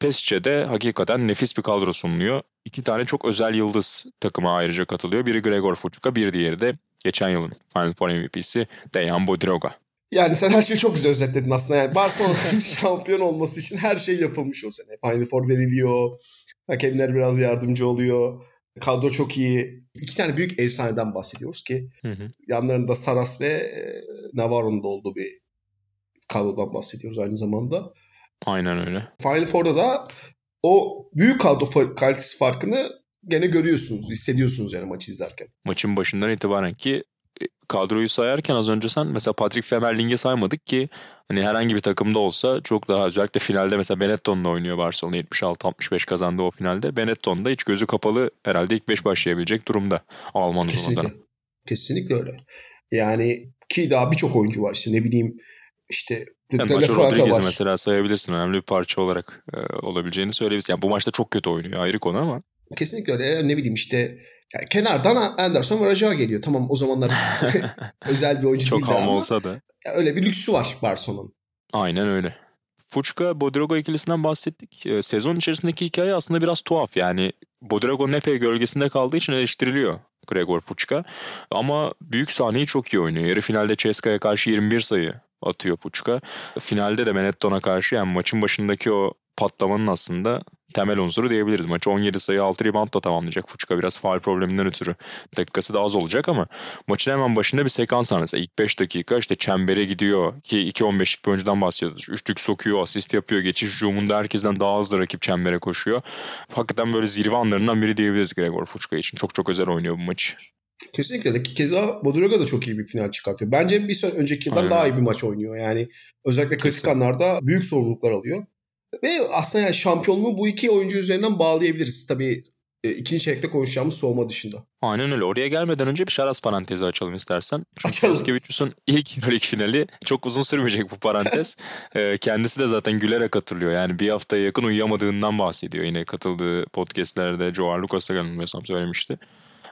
Pesic'e hakikaten nefis bir kadro sunuluyor. İki tane çok özel yıldız takıma ayrıca katılıyor. Biri Gregor Fucka, bir diğeri de geçen yılın Final Four MVP'si Dejan Bodiroga. Yani sen her şeyi çok güzel özetledin aslında. Yani Barcelona'nın şampiyon olması için her şey yapılmış o sene. Final Four veriliyor. Hakemler biraz yardımcı oluyor. Kadro çok iyi. İki tane büyük efsaneden bahsediyoruz ki Hı hı. yanlarında Saras ve e, Navarro'nun da olduğu bir kadrodan bahsediyoruz aynı zamanda. Aynen öyle. Final Four'da da o büyük kadro kalitesi farkını gene görüyorsunuz, hissediyorsunuz yani maçı izlerken. Maçın başından itibaren ki e, kadroyu sayarken az önce sen mesela Patrick Femerling'i saymadık ki hani herhangi bir takımda olsa çok daha özellikle finalde mesela Benetton'la oynuyor Barcelona 76-65 kazandı o finalde. Benetton da hiç gözü kapalı herhalde ilk 5 başlayabilecek durumda Alman uzun Kesinlikle. Öyle. Yani ki daha birçok oyuncu var işte ne bileyim işte Yani Fuente Rodriguez'i mesela sayabilirsin. Önemli bir parça olarak e, olabileceğini söyleyebilirsin. Yani bu maçta çok kötü oynuyor ayrı konu ama Kesinlikle öyle. Ne bileyim işte yani kenardan Anderson Varajağı geliyor. Tamam o zamanlar özel bir oyuncu çok değildi ham ama olsa da. öyle bir lüksü var Barcelona'nın. Aynen öyle. Fuçka Bodirogo ikilisinden bahsettik. Ee, sezon içerisindeki hikaye aslında biraz tuhaf. Yani Bodirogo'nun epey gölgesinde kaldığı için eleştiriliyor Gregor Fuçka. Ama büyük sahneyi çok iyi oynuyor. Yarı finalde Ceska'ya karşı 21 sayı atıyor Fuçka. Finalde de Benetton'a karşı yani maçın başındaki o patlamanın aslında temel unsuru diyebiliriz. Maçı 17 sayı 6 reboundla tamamlayacak Fuçka. Biraz faal probleminden ötürü dakikası da az olacak ama maçın hemen başında bir sekans var mesela. İlk 5 dakika işte çembere gidiyor ki 2-15'lik bir oyuncudan bahsediyoruz. Üçlük sokuyor, asist yapıyor. Geçiş hücumunda herkesten daha hızlı rakip çembere koşuyor. Hakikaten böyle zirve anlarından biri diyebiliriz Gregor Fuçka için. Çok çok özel oynuyor bu maçı. Kesinlikle. Keza Bodiroga da çok iyi bir final çıkartıyor. Bence bir sene önceki yıldan Aynen. daha iyi bir maç oynuyor. Yani özellikle kritik anlarda büyük sorumluluklar alıyor. Ve aslında yani şampiyonluğu bu iki oyuncu üzerinden bağlayabiliriz. Tabii e, ikinci çeyrekte konuşacağımız soğuma dışında. Aynen öyle. Oraya gelmeden önce bir şaras parantezi açalım istersen. Çünkü Açalım. Yaskevicius'un ilk Euroleague finali çok uzun sürmeyecek bu parantez. Ee, kendisi de zaten gülerek hatırlıyor. Yani bir haftaya yakın uyuyamadığından bahsediyor. Yine katıldığı podcastlerde Joe Lucas'a yanılmıyorsam söylemişti.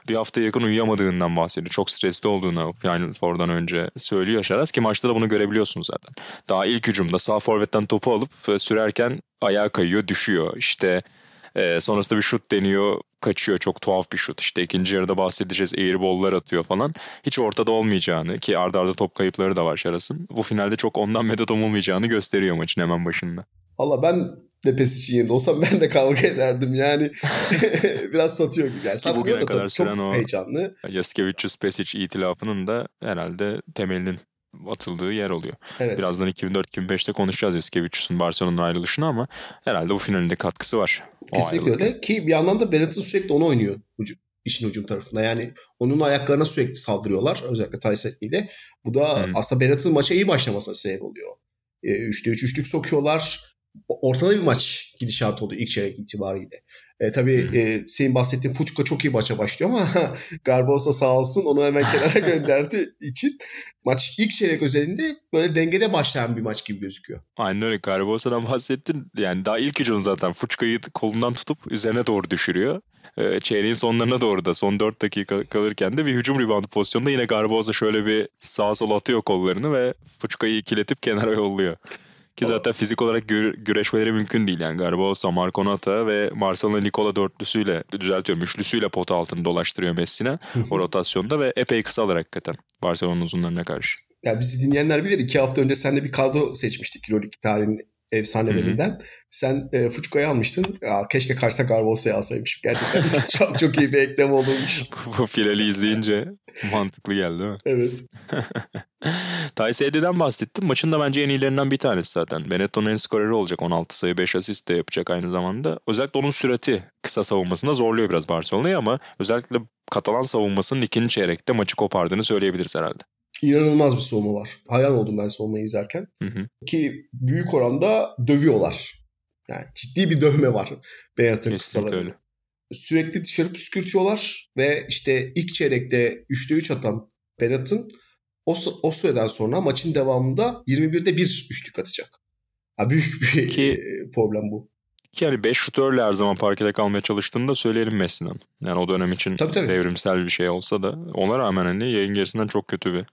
Bir haftaya yakın uyuyamadığından bahsediyor. Çok stresli olduğunu Final Four'dan önce söylüyor Şaras ki maçta da bunu görebiliyorsunuz zaten. Daha ilk hücumda sağ forvetten topu alıp e, sürerken ayağa kayıyor, düşüyor. İşte e, sonrasında bir şut deniyor, kaçıyor. Çok tuhaf bir şut. İşte ikinci yarıda bahsedeceğiz. Airball'lar atıyor falan. Hiç ortada olmayacağını ki ardarda arda top kayıpları da var Şaras'ın. Bu finalde çok ondan medet umulmayacağını gösteriyor maçın hemen başında. Valla ben de Pesic'in yerinde olsam ben de kavga ederdim. Yani biraz satıyor gibi. Yani satmıyor da tabii çok o- heyecanlı. Yaskevicius Pesic itilafının da herhalde temelinin atıldığı yer oluyor. Evet. Birazdan 2004-2005'te konuşacağız Yaskevicius'un Barcelona'nın ayrılışını ama herhalde bu finalinde katkısı var. o Kesinlikle öyle ki bir yandan da Bennett'in sürekli onu oynuyor hücum, işin hücum tarafında. Yani onun ayaklarına sürekli saldırıyorlar özellikle Tyson ile. Bu da Hı. aslında Bennett'in maça iyi başlamasına sebep oluyor. E, üçte üç üçlük sokuyorlar. Ortada bir maç gidişatı oluyor ilk çeyrek itibariyle. E, tabii e, senin bahsettiğin Fuçka çok iyi maça başlıyor ama Garbosa sağ olsun onu hemen kenara gönderdiği için maç ilk çeyrek özelinde böyle dengede başlayan bir maç gibi gözüküyor. Aynen öyle. Garbosa'dan bahsettin. Yani daha ilk hücum zaten Fuçka'yı kolundan tutup üzerine doğru düşürüyor. Ee, çeyreğin sonlarına doğru da son 4 dakika kalırken de bir hücum reboundu pozisyonunda yine Garbosa şöyle bir sağa sola atıyor kollarını ve Fuçka'yı ikiletip kenara yolluyor. Ki zaten fizik olarak gü- güreşmeleri mümkün değil yani. Garbosa, Marco Nata ve Marcelo Nicola dörtlüsüyle, düzeltiyorum üçlüsüyle pota altını dolaştırıyor Messi'ne o rotasyonda ve epey kısalar hakikaten Barcelona'nın uzunlarına karşı. Ya bizi dinleyenler bilir. iki hafta önce seninle bir kadro seçmiştik Euroleague tarihinin efsanelerinden. Sen e, Fuçka'yı almıştın. Ya, keşke karşısına Garbosa'yı alsaymışım. Gerçekten çok çok iyi bir eklem olurmuş. bu finali izleyince mantıklı geldi değil mi? Evet. Tyce Eddie'den bahsettim. Maçın da bence en iyilerinden bir tanesi zaten. Benetton'un en skoreri olacak. 16 sayı 5 asist de yapacak aynı zamanda. Özellikle onun sürati kısa savunmasında zorluyor biraz Barcelona'yı ama özellikle Katalan savunmasının ikinci çeyrekte maçı kopardığını söyleyebiliriz herhalde. İnanılmaz bir savunma var. Hayran oldum ben savunmayı izlerken. Hı hı. Ki büyük oranda dövüyorlar. Yani ciddi bir dövme var Kesinlikle kısalarında. öyle. Sürekli dışarı püskürtüyorlar ve işte ilk çeyrekte 3'te 3 atan Bennett'in o, o süreden sonra maçın devamında 21'de 1 üçlük atacak. Ha, büyük bir Ki- problem bu. Ki yani 5 şutörle her zaman parkede kalmaya çalıştığını da söyleyelim Messi'den. Yani o dönem için Tabii, tabii. devrimsel bir şey olsa da ona rağmen hani yayın gerisinden çok kötü bir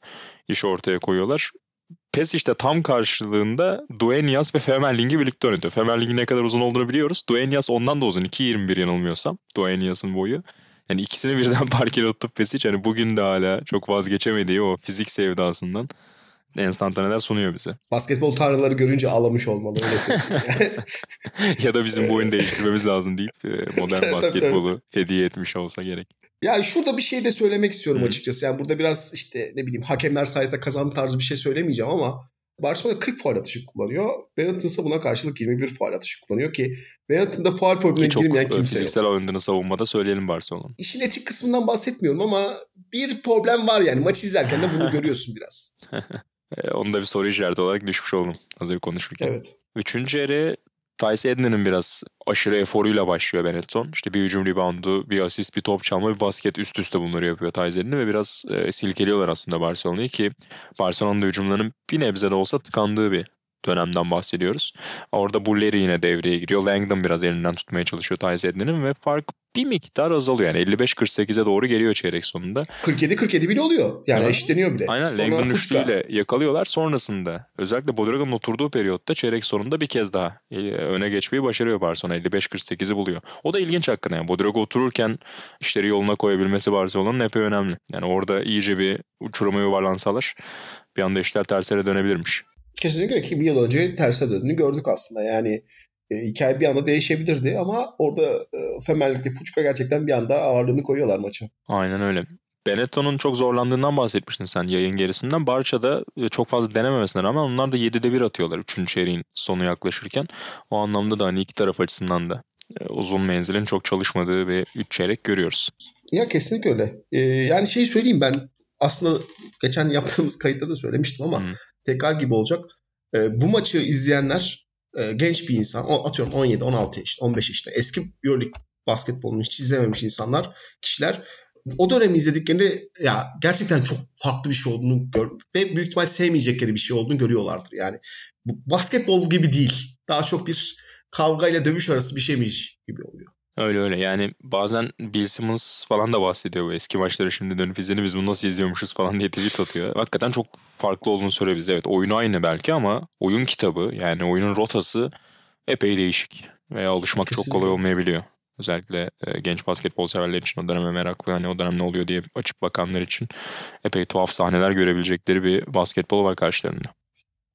iş ortaya koyuyorlar. PES işte tam karşılığında Dueñas ve Femerling'i birlikte oynatıyor. Femerling'in ne kadar uzun olduğunu biliyoruz. Dueñas ondan da uzun. 2.21 yanılmıyorsam. Dueñas'ın boyu. Yani ikisini birden parkede tutup Pesic hani bugün de hala çok vazgeçemediği o fizik sevdasından enstantaneler sunuyor bize. Basketbol tanrıları görünce ağlamış olmalı öyle ya da bizim bu oyunu değiştirmemiz lazım deyip e, modern basketbolu hediye etmiş olsa gerek. Ya şurada bir şey de söylemek istiyorum Hı. açıkçası. Yani burada biraz işte ne bileyim hakemler sayesinde kazandı tarzı bir şey söylemeyeceğim ama Barcelona 40 faul atışı kullanıyor. Benetton ise buna karşılık 21 faul atışı kullanıyor ki Benetton'da faul problemine Ki çok girmeyen e, kimse yok. fiziksel oynadığını savunmada söyleyelim Barcelona'nın. İşin etik kısmından bahsetmiyorum ama bir problem var yani. Maçı izlerken de bunu görüyorsun biraz. E, onu da bir soru işareti olarak düşmüş oldum hazır konuşurken. Evet. Üçüncü yarı Tyce Edney'nin biraz aşırı eforuyla başlıyor Benetton. İşte bir hücum reboundu, bir asist, bir top çalma, bir basket üst üste bunları yapıyor Tyce Edney ve biraz e, silkeliyorlar aslında Barcelona'yı ki Barcelona'nın da hücumlarının bir nebze de olsa tıkandığı bir dönemden bahsediyoruz. Orada Bulleri yine devreye giriyor. Langdon biraz elinden tutmaya çalışıyor Tyce Edney'nin ve fark bir miktar azalıyor. Yani 55-48'e doğru geliyor çeyrek sonunda. 47-47 bile oluyor. Yani Evet. eşitleniyor bile. Aynen Sonra Langdon'un üçlüğüyle yakalıyorlar. Sonrasında özellikle Bodraga'nın oturduğu periyotta çeyrek sonunda bir kez daha e, öne geçmeyi başarıyor Barcelona. 55-48'i buluyor. O da ilginç hakikaten. Yani Bodraga otururken işleri yoluna koyabilmesi Barcelona'nın epey önemli. Yani orada iyice bir uçuruma yuvarlansalar bir anda işler tersine dönebilirmiş. Kesinlikle ki bir yıl önce terse döndüğünü gördük aslında. Yani e, hikaye bir anda değişebilirdi ama orada e, Femerlik'le Fuçka gerçekten bir anda ağırlığını koyuyorlar maça. Aynen öyle. Benetton'un çok zorlandığından bahsetmiştin sen yayın gerisinden. Barça'da e, çok fazla denememesine rağmen onlar da 7'de 1 atıyorlar 3. çeyreğin sonu yaklaşırken. O anlamda da hani iki taraf açısından da e, uzun menzilin çok çalışmadığı bir 3 çeyrek görüyoruz. Ya kesinlikle öyle. E, yani şeyi söyleyeyim ben aslında geçen yaptığımız kayıtta da söylemiştim ama Hı. tekrar gibi olacak. E, bu maçı izleyenler e, genç bir insan o- atıyorum 17, 16 yaşında, 15 yaşında eski Euroleague basketbolunu hiç izlememiş insanlar, kişiler o dönemi izlediklerinde ya gerçekten çok farklı bir şey olduğunu gör ve büyük ihtimal sevmeyecekleri bir şey olduğunu görüyorlardır. Yani bu basketbol gibi değil. Daha çok bir kavga ile dövüş arası bir şeymiş gibi oluyor. Öyle öyle yani bazen Bill Simmons falan da bahsediyor bu eski maçları şimdi dönüp izledim biz bunu nasıl izliyormuşuz falan diye tweet atıyor. Hakikaten çok farklı olduğunu söyleyebiliriz. Evet oyun aynı belki ama oyun kitabı yani oyunun rotası epey değişik veya alışmak çok Kesinlikle. kolay olmayabiliyor. Özellikle e, genç basketbol severler için o döneme meraklı hani o dönem ne oluyor diye açıp bakanlar için epey tuhaf sahneler görebilecekleri bir basketbol var karşılarında.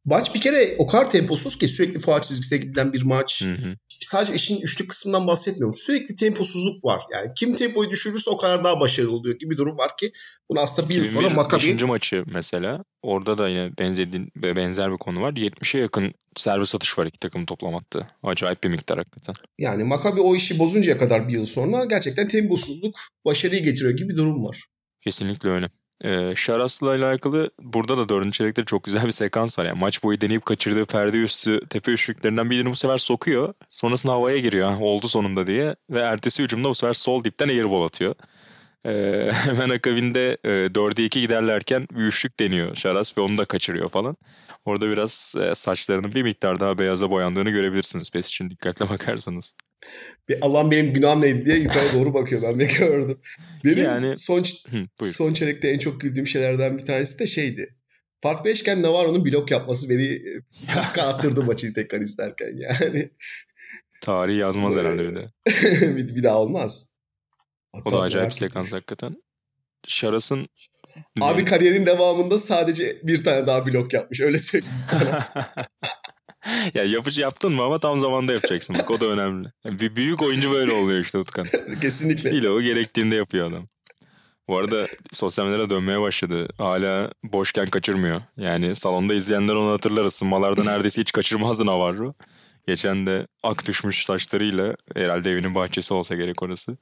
Maç bir kere o kadar temposuz ki sürekli faal çizgisine gidilen bir maç. Hı hı. Sadece işin üçlük kısmından bahsetmiyorum. Sürekli temposuzluk var. Yani kim tempoyu düşürürse o kadar daha başarılı oluyor gibi bir durum var ki bunu aslında bir yıl sonra 2001 Maccabi beşinci maçı mesela orada da yine benzediğin, benzer bir konu var. 70'e yakın servis atış var iki takım toplam attı. Acayip bir miktar hakikaten. yani Maccabi o işi bozuncaya kadar bir yıl sonra gerçekten temposuzluk başarıyı getiriyor gibi bir durum var. Kesinlikle öyle. Ee, Şaras'la alakalı burada da dördüncü çeyrekte çok güzel bir sekans var. Yani maç boyu deneyip kaçırdığı perde üstü tepe üçlüklerinden birini bu sefer sokuyor. Sonrasında havaya giriyor. "Ha, Oldu sonunda diye. Ve ertesi hücumda bu sefer sol dipten airball atıyor. Ee, hemen akabinde e, 4'e 2 giderlerken üçlük deniyor Şaras ve onu da kaçırıyor falan. Orada biraz e, saçlarının bir miktar daha beyaza boyandığını görebilirsiniz PES için dikkatli bakarsanız. Bir Allah'ım benim günahım neydi diye yukarı doğru bakıyor ben de gördüm. Benim Yani- son, Hı, son çeyrekte en çok güldüğüm şeylerden bir tanesi de şeydi. Fark 5'ken Navarro'nun blok yapması beni e, kahkaha attırdı maçı tekrar izlerken yani. Tarihi yazmaz herhalde bir de. bir, bir daha olmaz. O Hatta da acayip sekans hakikaten. Şaras'ın Abi kariyerin devamında sadece bir tane daha blok yapmış. Öyle söyleyeyim sana. ya yapıcı yaptın mı ama tam zamanda yapacaksın. Bak o da önemli. Bir büyük oyuncu böyle oluyor işte Utkan. Kesinlikle. İle o gerektiğinde yapıyor adam. Bu arada sosyal medyada dönmeye başladı. Hala boşken kaçırmıyor. Yani salonda izleyenler onu hatırlar. Isınmalarda neredeyse hiç kaçırmazdı Navarro. Geçen de ak düşmüş saçlarıyla herhalde evinin bahçesi olsa gerek orası.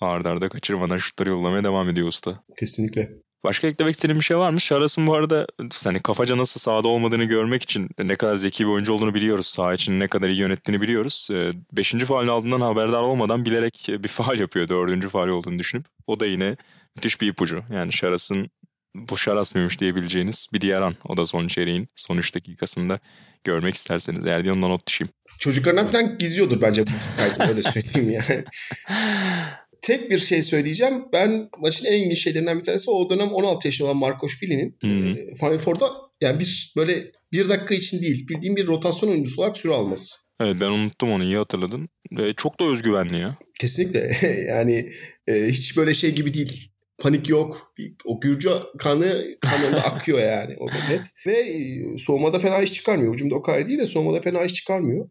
Arda arda kaçırmadan şutları yollamaya devam ediyor usta. Kesinlikle. Başka eklemek istediğin bir şey var mı? Şaras'ın bu arada hani kafaca nasıl sahada olmadığını görmek için ne kadar zeki bir oyuncu olduğunu biliyoruz. Saha için ne kadar iyi yönettiğini biliyoruz. Ee, Beşinci faulün aldığından haberdar olmadan bilerek bir faul yapıyor dördüncü faul olduğunu düşünüp. O da yine müthiş bir ipucu. Yani Şaras'ın bu Şaras mıymış diyebileceğiniz bir diğer an. O da son çeyreğin son 3 dakikasında görmek isterseniz. Eğer yanına not düşeyim. Çocuklarından falan gizliyordur bence bu kaydı öyle söyleyeyim yani. Tek bir şey söyleyeceğim. Ben maçın en ilginç şeylerinden bir tanesi o dönem 16 yaşında olan Marcos Fili'nin e, Final Four'da yani bir böyle bir dakika için değil bildiğim bir rotasyon oyuncusu olarak süre alması. Evet ben unuttum onu iyi hatırladın. Ve çok da özgüvenli ya. Kesinlikle yani e, hiç böyle şey gibi değil. panik yok. O Gürcü kanı kanında akıyor yani. O net. Ve e, soğumada fena iş çıkarmıyor. Hücumda o kadar değil de soğumada fena iş çıkarmıyor.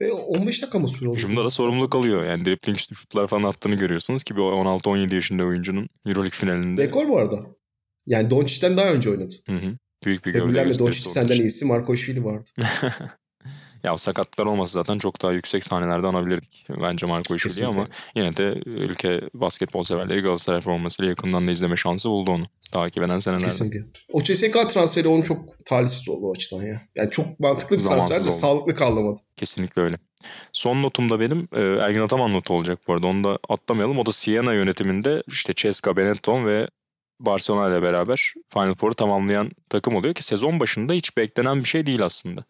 Ve 15 dakika mı süre oldu? Hücumda da sorumluluk alıyor. Yani dribbling şutlar falan attığını görüyorsunuz ki bir 16-17 yaşında oyuncunun Euroleague finalinde. Rekor bu arada. Yani Doncic'ten daha önce oynadı. Hı hı. Büyük bir gövde gösterisi Doncic senden iyisi Markoşvili vardı. ya sakatlıklar olmasa zaten çok daha yüksek sahnelerde anabilirdik bence Marco Kesinlikle. ama yine de ülke basketbol severleri Galatasaray formasıyla yakından da izleme şansı buldu onu takip eden senelerde. Kesinlikle. O CSK transferi onun çok talihsiz oldu o açıdan ya. Yani çok mantıklı bir Zamansız transfer de oldu. sağlıklı kalamadı. Kesinlikle öyle. Son notum da benim e, Ergin Ataman notu olacak bu arada. Onu da atlamayalım. O da Siena yönetiminde işte Ceska, Benetton ve Barcelona ile beraber Final Four'u tamamlayan takım oluyor ki sezon başında hiç beklenen bir şey değil aslında.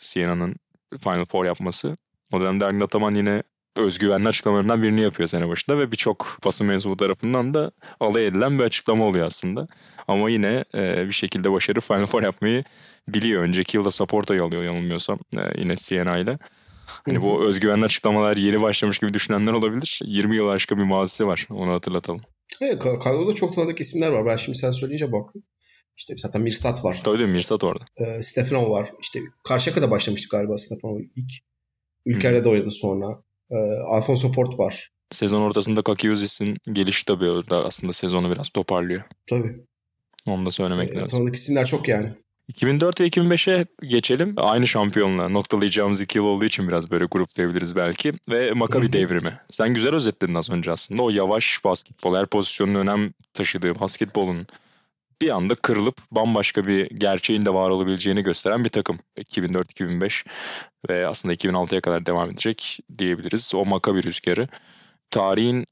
Siena'nın Final Four yapması. O dönemde Ergin Ataman yine özgüvenli açıklamalarından birini yapıyor sene başında ve birçok basın mensubu tarafından da alay edilen bir açıklama oluyor aslında. Ama yine e, bir şekilde başarı Final Four yapmayı biliyor. Önceki yılda Saporta'yı alıyor yanılmıyorsam e, yine Siena ile. Hani bu özgüvenli açıklamalar yeni başlamış gibi düşünenler olabilir. 20 yıl aşkın bir mazisi var. Onu hatırlatalım. Evet, ka- kadroda çok tanıdık isimler var. Ben şimdi sen söyleyince baktım. İşte zaten Mirsat var. Tabii? Mirsat orada. Ee, Stefano var. İşte Karşıyaka'da başlamıştı galiba Stefano ilk. Ülker'de de oynadı sonra. Ee, Alfonso Fort var. Sezon ortasında Kakiyuzis'in gelişi tabii orada aslında sezonu biraz toparlıyor. Tabii. Onu da söylemek Ee, lazım. tanıdık isimler çok yani. 2004 ve 2005'e geçelim. Aynı şampiyonla noktalayacağımız iki yıl olduğu için biraz böyle gruplayabiliriz belki. Ve hı. devrimi. Sen güzel özetledin az önce aslında. O yavaş basketbol, her pozisyonun önem taşıdığı basketbolun bir anda kırılıp bambaşka bir gerçeğin de var olabileceğini gösteren bir takım. 2004-2005 ve aslında 2006'ya kadar devam edecek diyebiliriz. O Maccabi rüzgarı. Tarihin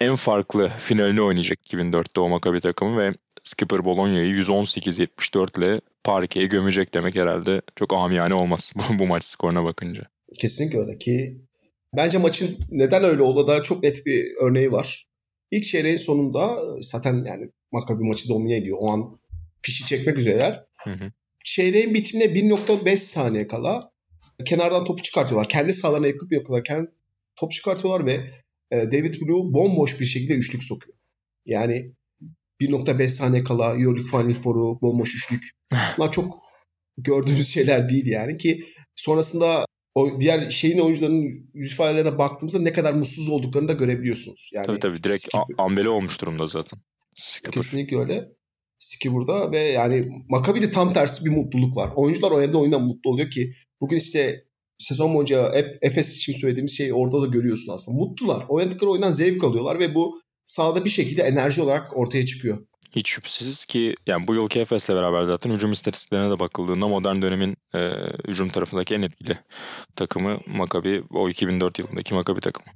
en farklı finalini oynayacak 2004'te o Maccabi takımı ve Skipper Bologna'yı 118-74 ile parkeye gömecek demek herhalde çok amiyane olmaz bu maç skoruna bakınca. Kesinlikle öyle ki bence maçın neden öyle olduğu da çok net bir örneği var. İlk çeyreğin sonunda zaten yani Maccabi maçı domine ediyor. O an fişi çekmek üzereler. Hı hı. Çeyreğin bitimine 1.5 saniye kala kenardan topu çıkartıyorlar. Kendi sahalarına yakıp yapıyorlar. Top çıkartıyorlar ve e, David Blue bomboş bir şekilde üçlük sokuyor. Yani 1.5 saniye kala Euroleague Final Four'u bomboş üçlük. Bunlar çok gördüğümüz şeyler değil yani ki sonrasında o diğer şeyin oyuncularının yüz ifadelerine baktığımızda ne kadar mutsuz olduklarını da görebiliyorsunuz. Yani Tabii tabii direkt a- ambele olmuş durumda zaten. Skipper. Kesinlikle öyle. Siki burada ve yani Maccabi'de tam tersi bir mutluluk var. Oyuncular o evde oyundan mutlu oluyor ki bugün işte sezon boyunca hep Efes için söylediğimiz şeyi orada da görüyorsun aslında. Mutlular. Oynadıkları oyundan zevk alıyorlar ve bu sahada bir şekilde enerji olarak ortaya çıkıyor. Hiç şüphesiz ki yani bu yılki Efes'le beraber zaten hücum istatistiklerine de bakıldığında modern dönemin e, hücum tarafındaki en etkili takımı Maccabi o 2004 yılındaki Maccabi takımı.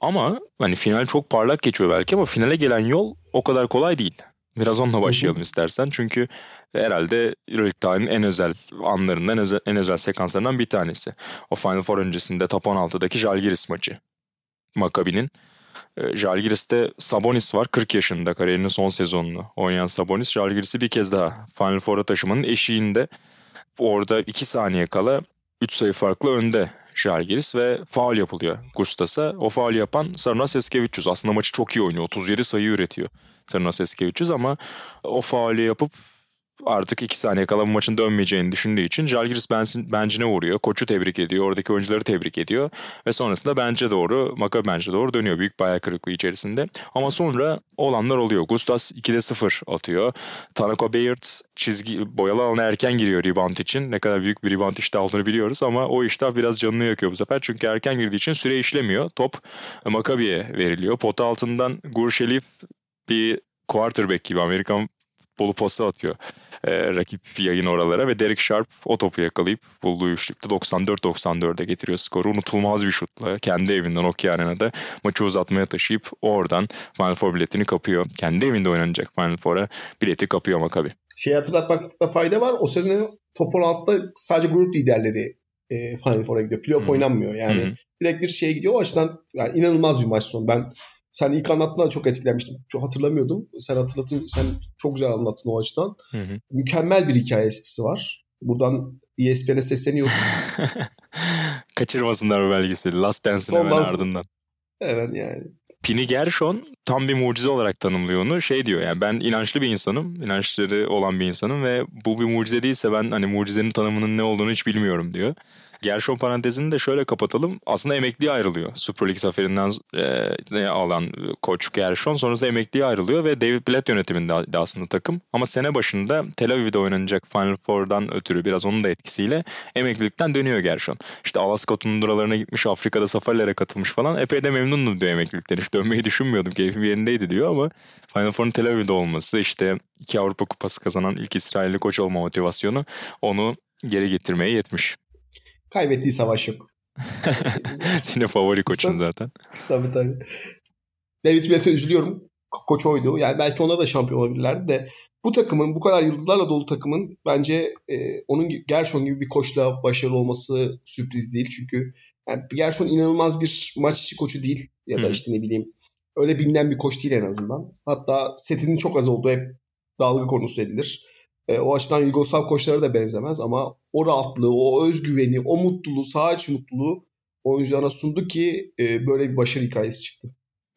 Ama hani final çok parlak geçiyor belki ama finale gelen yol o kadar kolay değil. Biraz onunla başlayalım istersen. Çünkü herhalde Euroleague tarihinin en özel anlarından, en özel, en özel sekanslarından bir tanesi. O Final Four öncesinde top 16'daki Žalgiris maçı. Maccabi'nin. E, Žalgiris'te Sabonis var 40 yaşında kariyerinin son sezonunu oynayan Sabonis Žalgiris'i bir kez daha Final Four'a taşımanın eşiğinde orada 2 saniye kala 3 sayı farklı önde Žalgiris ve faul yapılıyor Gustas'a. O faul yapan Sarunas Eskevicius. Aslında maçı çok iyi oynuyor. 37 sayı üretiyor Sarunas Eskevicius ama o faulü yapıp artık 2 saniye kala bu maçın dönmeyeceğini düşündüğü için Žalgiris bensin- bencine vuruyor. Koçu tebrik ediyor. Oradaki oyuncuları tebrik ediyor. Ve sonrasında bence doğru, Maccabi bence doğru dönüyor. Büyük bayağı kırıklığı içerisinde. Ama sonra olanlar oluyor. Gustas 2'de 0 atıyor. Tanako Bayard çizgi boyalı alana erken giriyor rebound için. Ne kadar büyük bir rebound iştahı olduğunu biliyoruz ama o iştah biraz canını yakıyor bu sefer. Çünkü erken girdiği için süre işlemiyor. Top Maccabi'ye veriliyor. Pota altından Gurşelif bir quarterback gibi Amerikan bolu pası atıyor e, rakip yayın oralara ve Derek Sharp o topu yakalayıp bulduğu üçlükte 94-94'e getiriyor skoru. Unutulmaz bir şutla kendi evinden Nokia Arena'da maçı uzatmaya taşıyıp oradan Final Four biletini kapıyor. Kendi evinde oynanacak Final Four'a bileti kapıyor Maccabi. Şey hatırlatmakta fayda var. O sene top 16'da sadece grup liderleri e, Final Four'a gidiyor. Playoff Hı. oynanmıyor. Yani hı. direkt bir şeye gidiyor. O açıdan yani inanılmaz bir maç sonu. Ben sen ilk anlattığında çok etkilenmiştim. Çok hatırlamıyordum. Sen hatırlatın, sen çok güzel anlattın o açıdan. Hı hı. Mükemmel bir hikayesi var. Buradan ESPN'e sesleniyorum. Kaçırmasınlar bu belgeseli. Last Dance'in Son hemen dans- ardından. evet yani. Pini Gershon tam bir mucize olarak tanımlıyor onu. Şey diyor yani ben inançlı bir insanım. inançları olan bir insanım ve bu bir mucize değilse ben hani mucizenin tanımının ne olduğunu hiç bilmiyorum diyor. Gershon parantezini de şöyle kapatalım. Aslında emekliye ayrılıyor. Super League zaferinden e, alan koç Gershon. Sonrasında emekliye ayrılıyor ve David Blatt yönetiminde de aslında takım. Ama sene başında Tel Aviv'de oynanacak Final Four'dan ötürü biraz onun da etkisiyle emeklilikten dönüyor Gershon. İşte Alaska tunduralarına gitmiş, Afrika'da safarilere katılmış falan. Epey de memnunum diyor emeklilikten. Hiç dönmeyi düşünmüyordum. Keyfim yerindeydi diyor ama Final Four'un Tel Aviv'de olması işte iki Avrupa Kupası kazanan ilk İsrailli koç olma motivasyonu onu geri getirmeye yetmiş. Kaybettiği savaş yok. Senin favori koçun zaten. tabii tabii. David Blatt'e üzülüyorum. Koç oydu. Yani belki ona da şampiyon olabilirlerdi de bu takımın bu kadar yıldızlarla dolu takımın bence e, onun Gershon gibi bir koçla başarılı olması sürpriz değil. Çünkü yani Gershon inanılmaz bir maç içi koçu değil ya da işte ne bileyim öyle bilinen bir koç değil en azından. Hatta setinin çok az olduğu hep dalga konusu edilir. E, o açıdan Yugoslav koçlara da benzemez ama o rahatlığı, o özgüveni, o mutluluğu, saha mutluluğu oyuncularına sundu ki e, böyle bir başarı hikayesi çıktı.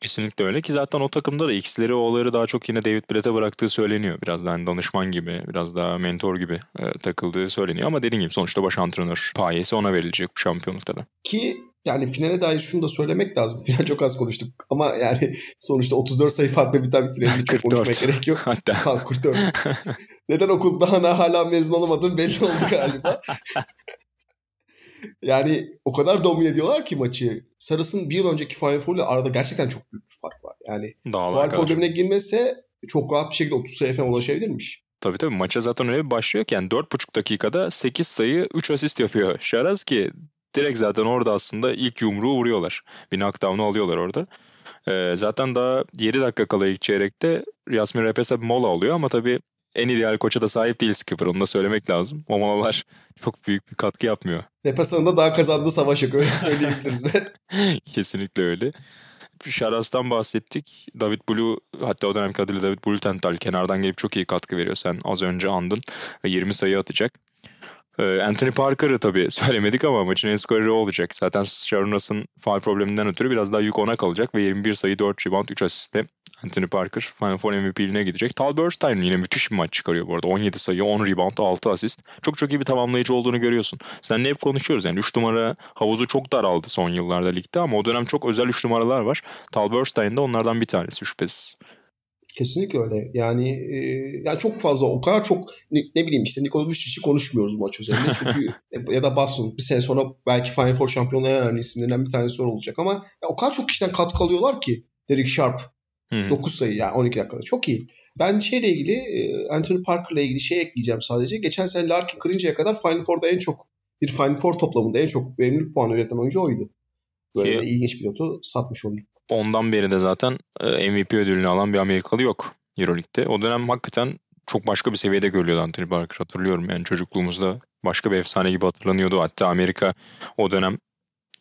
Kesinlikle öyle ki zaten o takımda da X'leri O'ları daha çok yine David Blatt'e bıraktığı söyleniyor. Biraz daha hani danışman gibi, biraz daha mentor gibi e, takıldığı söyleniyor. Ama dediğim gibi sonuçta baş antrenör payesi ona verilecek bu şampiyonlukta da. Ki yani finale dair şunu da söylemek lazım. Final çok az konuştuk ama yani sonuçta 34 sayı farklı biten finali çok konuşmaya gerek yok. Hatta. Ha, 44. Neden okuldan hala mezun olamadığım belli oldu galiba. yani o kadar domine ediyorlar ki maçı. Sarıs'ın bir yıl önceki Final Four ile arada gerçekten çok büyük bir fark var. Yani faal problemine girmese çok rahat bir şekilde 30 sayı falan ulaşabilirmiş. Tabii tabii maça zaten öyle bir başlıyor ki yani 4,5 dakikada 8 sayı 3 asist yapıyor. Şaraz ki direkt zaten orada aslında ilk yumruğu vuruyorlar. Bir knockdown'u alıyorlar orada. Ee, zaten daha 7 dakika kala ilk çeyrekte Yasmin Repesa bir mola oluyor ama tabii en ideal koça da sahip değil skipper. Onu da söylemek lazım. O molalar çok büyük bir katkı yapmıyor. Repesa'nın da daha kazandığı savaş yok. Öyle söyleyebiliriz. Kesinlikle öyle. Şaras'tan bahsettik. David Blue hatta o dönemki adıyla David Blutenthal kenardan gelip çok iyi katkı veriyor. Sen az önce andın ve 20 sayı atacak. Ee, Anthony Parker'ı tabii söylemedik ama maçın en skoreri olacak. Zaten Sharon faal probleminden ötürü biraz daha yük ona kalacak ve 21 sayı 4 rebound 3 asiste Anthony Parker Final Four MVP'liğine gidecek. Tal Burstein yine müthiş bir maç çıkarıyor bu arada. 17 sayı, 10 rebound, 6 asist. Çok çok iyi bir tamamlayıcı olduğunu görüyorsun. Seninle hep konuşuyoruz yani 3 numara havuzu çok daraldı son yıllarda ligde ama o dönem çok özel 3 numaralar var. Tal Burstein de onlardan bir tanesi şüphesiz. Kesinlikle öyle. Yani e, yani çok fazla o kadar çok ne, ne bileyim işte Nikola Vucic'i konuşmuyoruz maç üzerinde. Çünkü ya da Boston bir sene sonra belki Final Four şampiyonluğu en önemli isimlerinden bir tanesi olacak ama ya, o kadar çok kişiden katkı alıyorlar ki Derek Sharp hmm. 9 sayı yani 12 dakikada çok iyi. Ben şeyle ilgili e, Anthony Parker'la ilgili şey ekleyeceğim sadece. Geçen sene Larkin kırıncaya kadar Final Four'da en çok bir Final Four toplamında en çok verimlilik puanı üreten oyuncu oydu. Böyle Ki, ilginç bir notu satmış olayım. Ondan beri de zaten e, MVP ödülünü alan bir Amerikalı yok Euroleague'de. O dönem hakikaten çok başka bir seviyede görülüyordu Anthony Parker hatırlıyorum yani çocukluğumuzda başka bir efsane gibi hatırlanıyordu. Hatta Amerika o dönem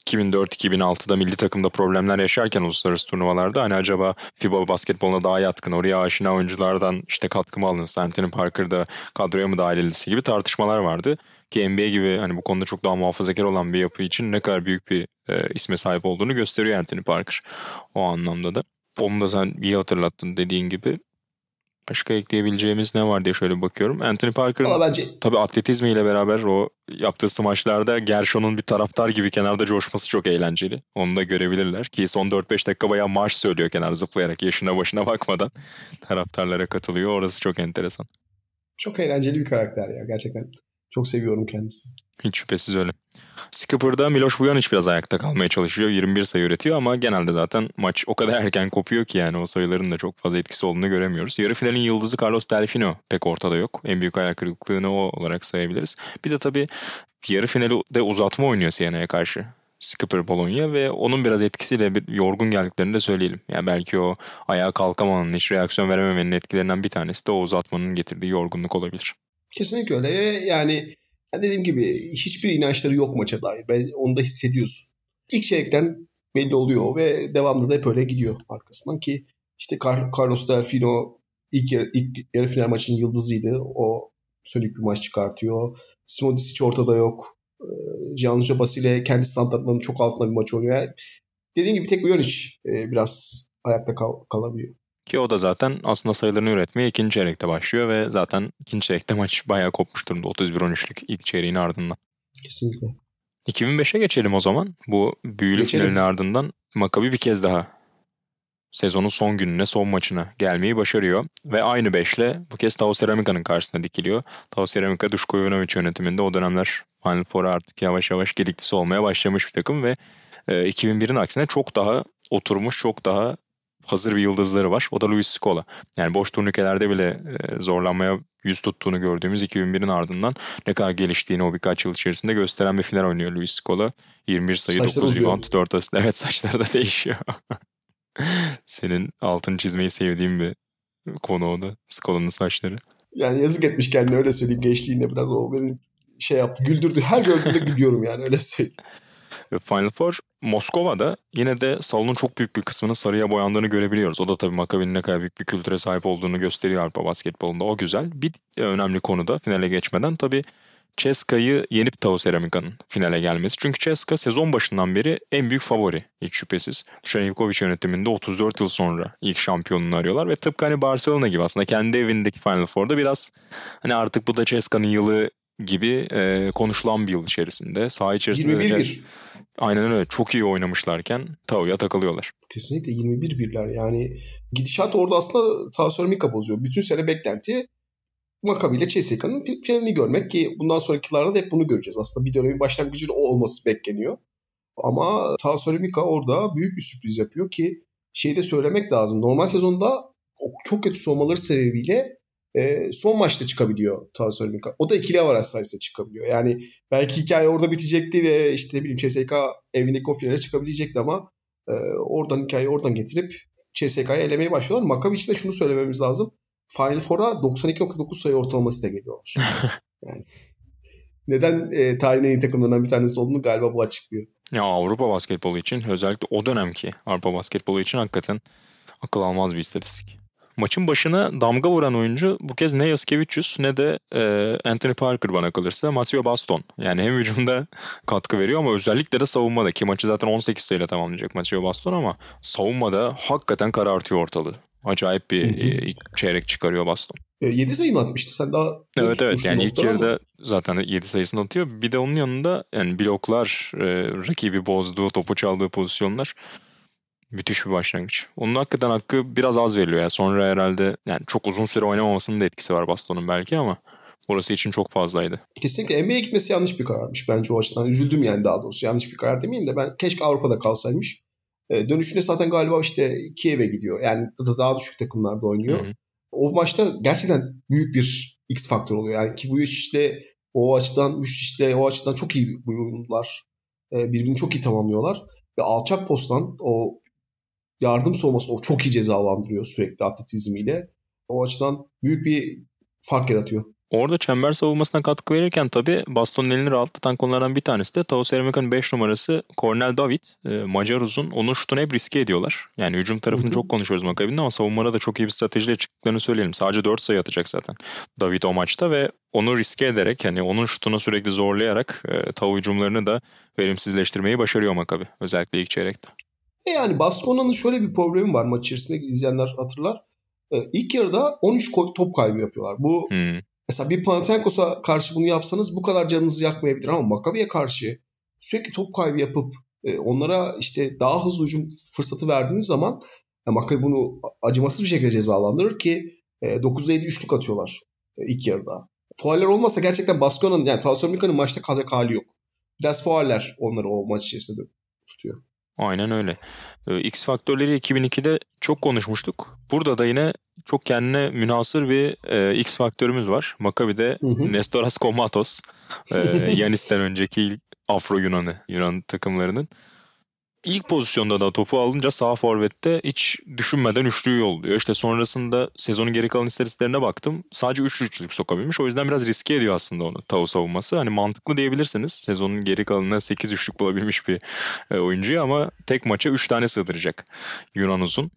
2004-2006'da milli takımda problemler yaşarken uluslararası turnuvalarda hani acaba FIBA basketboluna daha yatkın oraya aşina oyunculardan işte katkı mı alınsa Anthony Parker'da kadroya mı dahil edilse gibi tartışmalar vardı. Ki NBA gibi hani bu konuda çok daha muhafazakar olan bir yapı için ne kadar büyük bir e, isme sahip olduğunu gösteriyor Anthony Parker o anlamda da. Onu da sen iyi hatırlattın dediğin gibi. Başka ekleyebileceğimiz ne var diye şöyle bakıyorum. Anthony Parker'ın bence... tabii atletizmiyle beraber o yaptığı smaçlarda Gershon'un bir taraftar gibi kenarda coşması çok eğlenceli. Onu da görebilirler. Ki son 4-5 dakika bayağı marş söylüyor kenar zıplayarak yaşına başına bakmadan taraftarlara katılıyor. Orası çok enteresan. Çok eğlenceli bir karakter ya gerçekten. Çok seviyorum kendisini. Hiç şüphesiz öyle. Skipper'da Miloš Vujanic biraz ayakta kalmaya çalışıyor. 21 sayı üretiyor ama genelde zaten maç o kadar erken kopuyor ki yani o sayıların da çok fazla etkisi olduğunu göremiyoruz. Yarı finalin yıldızı Carlos Delfino pek ortada yok. En büyük ayak kırıklığını o olarak sayabiliriz. Bir de tabii yarı finali de uzatma oynuyor Siena'ya karşı. Skipper Bologna ve onun biraz etkisiyle bir yorgun geldiklerini de söyleyelim. Yani belki o ayağa kalkamamanın, hiç reaksiyon verememenin etkilerinden bir tanesi de o uzatmanın getirdiği yorgunluk olabilir. Kesinlikle öyle. Yani dediğim gibi hiçbir inançları yok maça dair. Ben onu da hissediyorsun. İlk çeyrekten belli oluyor ve devamlı da hep öyle gidiyor arkasından ki işte Carlos Delfino ilk, yarı, ilk yarı final maçının yıldızıydı. O sönük bir maç çıkartıyor. Simodisic ortada yok. Ee, Gianluca Basile kendi standartlarının çok altında bir maç oynuyor. Yani dediğim gibi tek Uyonic e, biraz ayakta kal- kalabiliyor. Ki o da zaten aslında sayılarını üretmeye ikinci çeyrekte başlıyor ve zaten ikinci çeyrekte maç bayağı kopmuş durumda 31-13'lük ilk çeyreğin ardından. Kesinlikle. 2005'e geçelim o zaman. Bu büyülü Geçelim. finalin ardından Maccabi bir kez daha sezonun son gününe, son maçına gelmeyi başarıyor. Ve aynı beşle bu kez Tao Ceramica'nın karşısına dikiliyor. Tao Ceramica Duško Ivanović yönetiminde o dönemler Final Four'a artık yavaş yavaş gediklisi olmaya başlamış bir takım ve e, 2001'in aksine çok daha oturmuş, çok daha hazır bir yıldızları var. O da Luis Scola. Yani boş turnikelerde bile e, zorlanmaya yüz tuttuğunu gördüğümüz 2001'in ardından ne kadar geliştiğini o birkaç yıl içerisinde gösteren bir final oynuyor Luis Scola. 21 sayı, Saçları 9 uzuyor. rebound, 4 asist. Evet saçları da değişiyor. Senin altını çizmeyi sevdiğim bir konu o da. Scola'nın saçları. Yani yazık etmiş kendine öyle söyleyeyim. Gençliğinde biraz o beni şey yaptı. Güldürdü. Her gördüğümde gülüyorum yani öyle söyleyeyim. Final Four Moskova'da yine de salonun çok büyük bir kısmının sarıya boyandığını görebiliyoruz. O da tabii Maccabi'nin ne kadar büyük bir kültüre sahip olduğunu gösteriyor Avrupa basketbolunda. O güzel. Bir önemli konu da finale geçmeden tabii Ceska'yı yenip Tao Ceramica'nın finale gelmesi. Çünkü Ceska sezon başından beri en büyük favori hiç şüphesiz. Dušan Ivković yönetiminde 34 yıl sonra ilk şampiyonluğunu arıyorlar ve tıpkı hani Barcelona gibi aslında kendi evindeki Final Four'da biraz hani artık bu da Ceska'nın yılı gibi e, konuşulan bir yıl içerisinde. Saha içerisinde de 21-1. aynen öyle çok iyi oynamışlarken Tao'ya takılıyorlar. Kesinlikle 21 birler. Yani gidişat orada aslında Taosormika bozuyor. Bütün sene beklenti Maccabi ile CSK'nın fi- finalini görmek ki bundan sonraki yıllarda da hep bunu göreceğiz. Aslında bir dönemin başlangıcının o olması bekleniyor. Ama Taosormika orada büyük bir sürpriz yapıyor ki şeyi de söylemek lazım. Normal sezonda çok kötü soğumaları sebebiyle e, son maçta çıkabiliyor Taosormika. O da ikili avaraj sayesinde çıkabiliyor. Yani belki hikaye orada bitecekti ve işte ne bileyim CSK evindeki o finale çıkabilecekti ama e, oradan hikayeyi oradan getirip CSK'yı elemeye başlıyorlar. Maccabi için de şunu söylememiz lazım. Final Four'a 92.9 sayı ortalaması da geliyorlar. yani neden e, tarihin en iyi takımlarından bir tanesi olduğunu galiba bu açıklıyor. Ya Avrupa basketbolu için özellikle o dönemki Avrupa basketbolu için hakikaten akıl almaz bir istatistik. Maçın başına damga vuran oyuncu bu kez ne Yaskevicius ne de e, Anthony Parker bana kalırsa Matteo Baston. Yani hem hücumda katkı veriyor ama özellikle de savunmada ki maçı zaten 18 sayıyla tamamlayacak Matteo Baston ama savunmada hakikaten karartıyor ortalığı. Acayip bir Hı hı. e, çeyrek çıkarıyor Baston. E, 7 sayı mı atmıştı? Sen daha Evet evet yani ilk notları ama yarıda zaten 7 sayısını atıyor. Bir de onun yanında yani bloklar, e, rakibi bozduğu, topu çaldığı pozisyonlar müthiş bir başlangıç. Onun hakikaten hakkı biraz az veriliyor. Yani sonra herhalde yani çok uzun süre oynamamasının da etkisi var Baston'un belki ama orası için çok fazlaydı. Kesinlikle NBA'ye gitmesi yanlış bir kararmış bence o açıdan. Üzüldüm yani daha doğrusu. Yanlış bir karar demeyeyim de ben keşke Avrupa'da kalsaymış. E, dönüşünde zaten galiba işte Kiev'e gidiyor. Yani da- daha düşük takımlarda oynuyor. Hı hı. O maçta gerçekten büyük bir X faktör oluyor. Yani ki bu iş işte o açıdan üç işte o açıdan çok iyi uyumlular. E, birbirini çok iyi tamamlıyorlar. Ve alçak posttan o yardım soğuması o çok iyi cezalandırıyor sürekli atletizmiyle. O açıdan büyük bir fark yaratıyor. Orada çember savunmasına katkı verirken tabii Baston'un elini rahatlatan konulardan bir tanesi de Tao Ceramica'nın 5 numarası Cornel David. E, Macar uzun. Onun şutunu hep riske ediyorlar. Yani hücum tarafını çok konuşuyoruz Maccabi'nin ama savunmada da çok iyi bir stratejiyle çıktıklarını söyleyelim. Sadece 4 sayı atacak zaten David o maçta ve onu riske ederek yani onun şutunu sürekli zorlayarak e, Tao hücumlarını da verimsizleştirmeyi başarıyor Maccabi. Özellikle ilk çeyrekte. E yani Barcelona'nın şöyle bir problemi var maç içerisinde izleyenler hatırlar. E, ilk yarıda 13 ko- top kaybı yapıyorlar. Bu Hmm. mesela bir Panathinaikos'a karşı bunu yapsanız bu kadar canınızı yakmayabilir ama Maccabi'ye karşı sürekli top kaybı yapıp e, onlara işte daha hızlı hücum fırsatı verdiğiniz zaman e, Maccabi bunu acımasız bir şekilde cezalandırır ki e, 9'da 7 üçlük atıyorlar e, ilk yarıda. Fauller olmasa gerçekten Baskona'nın yani Tassonica'nın maçta kazak hali yok. Biraz fauller onları o maç içerisinde tutuyor. Aynen öyle. Ee, X faktörleri 2002'de çok konuşmuştuk. Burada da yine çok kendine münhasır bir e, X faktörümüz var. Maccabi'de Hı hı. Nestoras Komatos. E, Yanis'ten önceki ilk Afro Yunan'ı, Yunan takımlarının. İlk pozisyonda da topu alınca sağ forvette hiç düşünmeden üçlüyü yolluyor. İşte sonrasında sezonun geri kalan istatistiklerine baktım. Sadece üç üçlük sokabilmiş. O yüzden biraz riske ediyor aslında onu Tau savunması. Hani mantıklı diyebilirsiniz. Sezonun geri kalanına 8 üçlük bulabilmiş bir e, oyuncuyu ama tek maça 3 tane sığdıracak Yunan uzun.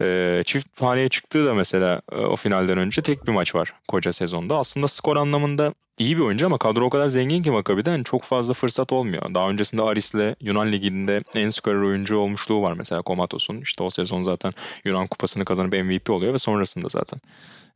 Ee, çift haneye çıktığı da mesela e, o finalden önce tek bir maç var koca sezonda. Aslında skor anlamında iyi bir oyuncu ama kadro o kadar zengin ki Maccabi'den çok fazla fırsat olmuyor. Daha öncesinde Aris'le Yunan Ligi'nde en skorer oyuncu olmuşluğu var mesela Komatos'un. İşte o sezon zaten Yunan kupasını kazanıp MVP oluyor ve sonrasında zaten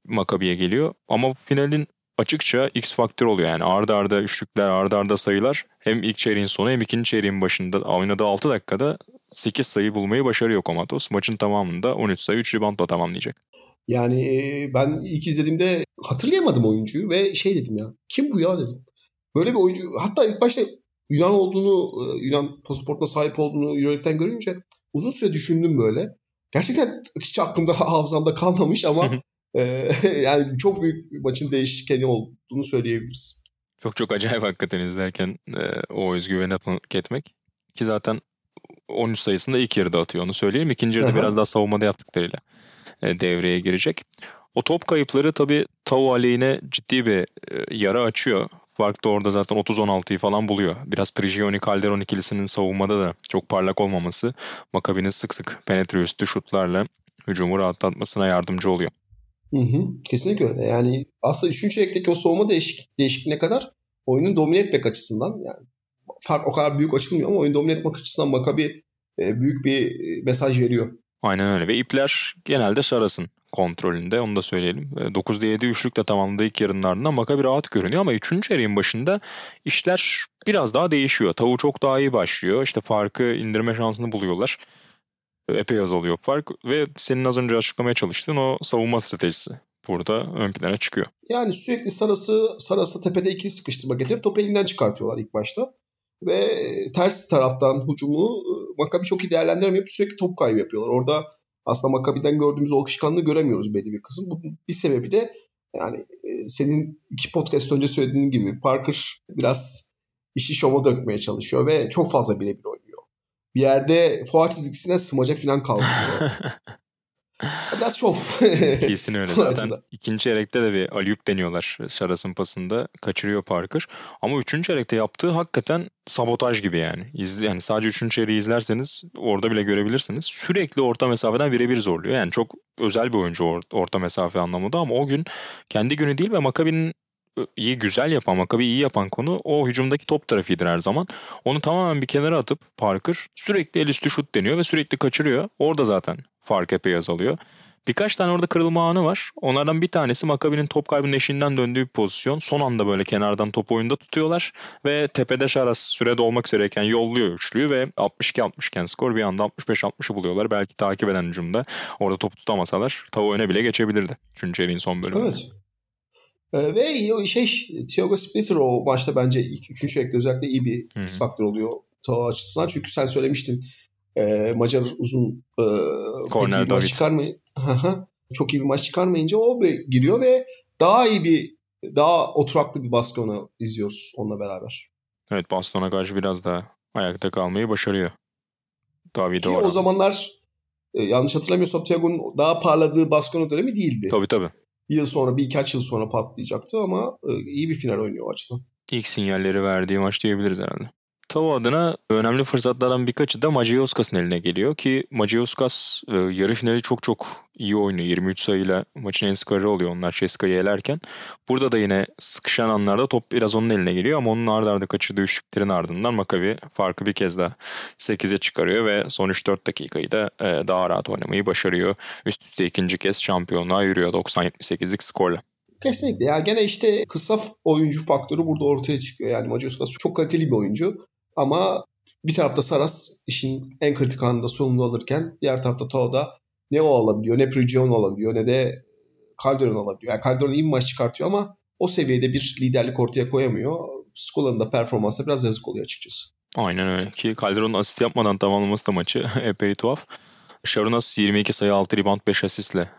Maccabi'ye geliyor. Ama finalin açıkça X faktör oluyor yani arda arda üçlükler arda arda sayılar hem ilk çeyreğin sonu hem ikinci çeyreğin başında oynadığı 6 dakikada 8 sayı bulmayı başarıyor Komatos. Maçın tamamında 13 sayı 3 reboundla tamamlayacak. Yani e, ben ilk izlediğimde hatırlayamadım oyuncuyu ve şey dedim ya kim bu ya dedim. Böyle bir oyuncu hatta ilk başta Yunan olduğunu e, Yunan pasaportuna sahip olduğunu Euroleague'den görünce uzun süre düşündüm böyle. Gerçekten hiç aklımda hafızamda kalmamış ama e, yani çok büyük bir maçın değişkeni olduğunu söyleyebiliriz. Çok çok acayip hakikaten izlerken o özgüveni etmek. Ki zaten 13 sayısında ilk yarıda atıyor onu söyleyelim. İkinci yarıda biraz daha savunmada yaptıklarıyla e, devreye girecek. O top kayıpları tabii Tau aleyhine ciddi bir e, yara açıyor. Fark da orada zaten 30-16'yı falan buluyor. Biraz Prigioni Calderon ikilisinin savunmada da çok parlak olmaması Makabi'nin sık sık penetre üstü şutlarla hücumu rahatlatmasına yardımcı oluyor. Hı hı, kesinlikle öyle. Yani aslında 3. çeyrekteki o soğuma değişik, değişikliğine kadar oyunu domine etmek açısından yani fark o kadar büyük açılmıyor ama oyun domine etmek açısından Makabi e, büyük bir e, mesaj veriyor. Aynen öyle ve ipler genelde Saras'ın kontrolünde onu da söyleyelim. 9'da 7 üçlükle tamamladığı ilk yarının ardından Makabi rahat görünüyor ama 3. yarının başında işler biraz daha değişiyor. Tavu çok daha iyi başlıyor. İşte farkı indirme şansını buluyorlar. Epey azalıyor fark ve senin az önce açıklamaya çalıştığın o savunma stratejisi burada ön plana çıkıyor. Yani sürekli Saras'ı Saras'ı tepede ikili sıkıştırma getirip topu elinden çıkartıyorlar ilk başta ve ters taraftan hücumu e, Makabi çok iyi değerlendiremeyip sürekli top kaybı yapıyorlar. Orada aslında Makabi'den gördüğümüz o akışkanlığı göremiyoruz belli bir kısım. Bu bir sebebi de yani senin iki podcast önce söylediğin gibi Parker biraz işi şova dökmeye çalışıyor ve çok fazla birebir oynuyor. Bir yerde fuar çizgisine sımacak falan kalkıyor. Şov. Kesin öyle. Zaten ikinci çeyrekte de bir alüp deniyorlar Şaras'ın pasında. Kaçırıyor Parker. Ama üçüncü çeyrekte yaptığı hakikaten sabotaj gibi yani. İzle, yani sadece üçüncü çeyreği izlerseniz orada bile görebilirsiniz. Sürekli orta mesafeden birebir zorluyor. Yani çok özel bir oyuncu or- orta mesafe anlamında ama o gün kendi günü değil ve Makabi'nin iyi güzel yapan, Makabi iyi yapan konu o hücumdaki top trafiğidir her zaman. Onu tamamen bir kenara atıp Parker sürekli el üstü şut deniyor ve sürekli kaçırıyor. Orada zaten fark epey azalıyor. Birkaç tane orada kırılma anı var. Onlardan bir tanesi Makabi'nin top kaybının eşiğinden döndüğü bir pozisyon. Son anda böyle kenardan top oyunda tutuyorlar ve tepede Şaras sürede olmak üzereyken yolluyor üçlüyü ve 62-60 iken skor bir anda 65-60'ı buluyorlar. Belki takip eden hücumda orada top tutamasalar tavu öne bile geçebilirdi. Üçüncü elin son bölümünde. Evet. Ee, ve şey Thiago Splitter o maçta bence ilk üçüncü çeyrekte özellikle iyi bir X faktör oluyor Tava açısından. Çünkü sen söylemiştin e, Macar uzun e, Corner maç çıkarmay çok iyi bir maç çıkarmayınca o giriyor ve daha iyi bir daha oturaklı bir Baskona izliyoruz onunla beraber. Evet Baston'a karşı biraz daha ayakta kalmayı başarıyor. David o zamanlar e, yanlış hatırlamıyorsam Thiago'nun daha parladığı Baskona dönemi değildi. Tabii tabii. Bir yıl sonra, bir birkaç yıl sonra patlayacaktı ama e, iyi bir final oynuyor o açıdan. İlk sinyalleri verdiği maç diyebiliriz herhalde. Tavo adına önemli fırsatlardan birkaçı da Macioscas'ın eline geliyor ki Macioscas e, yarı finali çok çok iyi oynuyor. 23 sayıyla maçın en skoreri oluyor onlar Ceska'yı elerken. Burada da yine sıkışan anlarda top biraz onun eline geliyor ama onun ardarda arda kaçırdığı üçlüklerin ardından Maccabi farkı bir kez daha 8'e çıkarıyor ve son 3-4 dakikayı da e, daha rahat oynamayı başarıyor. Üst üste ikinci kez şampiyonluğa yürüyor 90-78'lik skorla. Kesinlikle. Ya gene işte kısa oyuncu faktörü burada ortaya çıkıyor. Yani Macioskas çok kaliteli bir oyuncu. Ama bir tarafta Saras işin en kritik anında sorumlu alırken diğer tarafta Tao'da ne o alabiliyor ne Prigion alabiliyor ne de Calderon alabiliyor. Yani Calderon iyi bir maç çıkartıyor ama o seviyede bir liderlik ortaya koyamıyor. Skola'nın da performansı biraz yazık oluyor açıkçası. Aynen öyle ki Calderon'un asist yapmadan tamamlaması da maçı epey tuhaf. Sharunas 22 sayı 6 rebound 5 asistle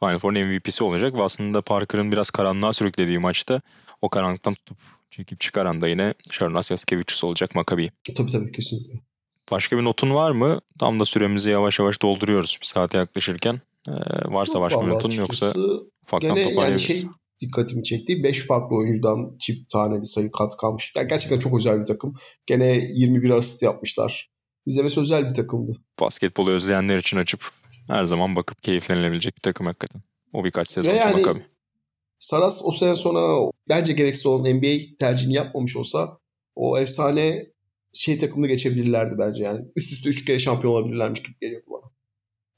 Final Four'un MVP'si olacak ve aslında Parker'ın biraz karanlığa sürüklediği maçta o karanlıktan tutup çekip çıkaran da yine Sharunas Yaskevicius olacak Maccabi. Tabii tabii kesinlikle. Başka bir notun var mı? Tam da süremizi yavaş yavaş dolduruyoruz bir saate yaklaşırken. Ee, varsa Yok, başka bir notun yoksa ufaktan gene yani şey dikkatimi çekti. 5 farklı oyuncudan çift taneli sayı kat kalmış. Yani gerçekten çok özel bir takım. Gene 21 asist yapmışlar. İzlemesi özel bir takımdı. Basketbolu özleyenler için açıp her zaman bakıp keyiflenilebilecek bir takım hakikaten. O birkaç sezon yani Maccabi. Saras o sene sonra bence gereksiz olan NBA tercihini yapmamış olsa o efsane şey takımını geçebilirlerdi bence yani. Üst üste üç kere şampiyon olabilirlermiş gibi geliyor bana.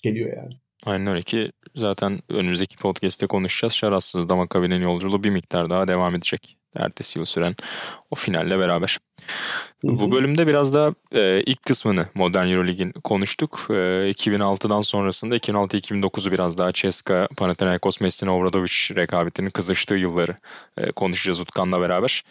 Geliyor yani. Aynen öyle ki zaten önümüzdeki podcast'te konuşacağız. Şarasız da Maccabi'nin yolculuğu bir miktar daha devam edecek. Ertesi yıl süren o finalle beraber. Hı hı. Bu bölümde biraz da e, ilk kısmını Modern Euroleague'in konuştuk. E, 2006'dan sonrasında 2006-2009'u biraz daha Ceska, Panathinaikos, Messina, Obradovic rekabetinin kızıştığı yılları e, konuşacağız Utkan'la beraber.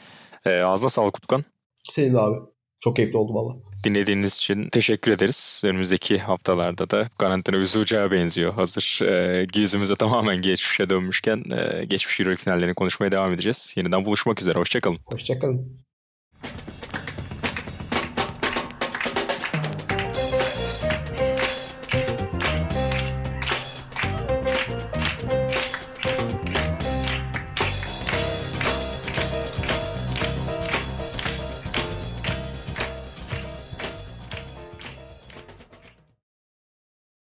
E, ağzına sağlık Utkan. Senin abi. Çok keyifli oldu valla. Dinlediğiniz için teşekkür ederiz. Önümüzdeki haftalarda da karantina üzülacağı benziyor. Hazır e, yüzümüze tamamen geçmişe dönmüşken e, geçmiş Euroleague finallerini konuşmaya devam edeceğiz. Yeniden buluşmak üzere. Hoşçakalın. Hoşçakalın.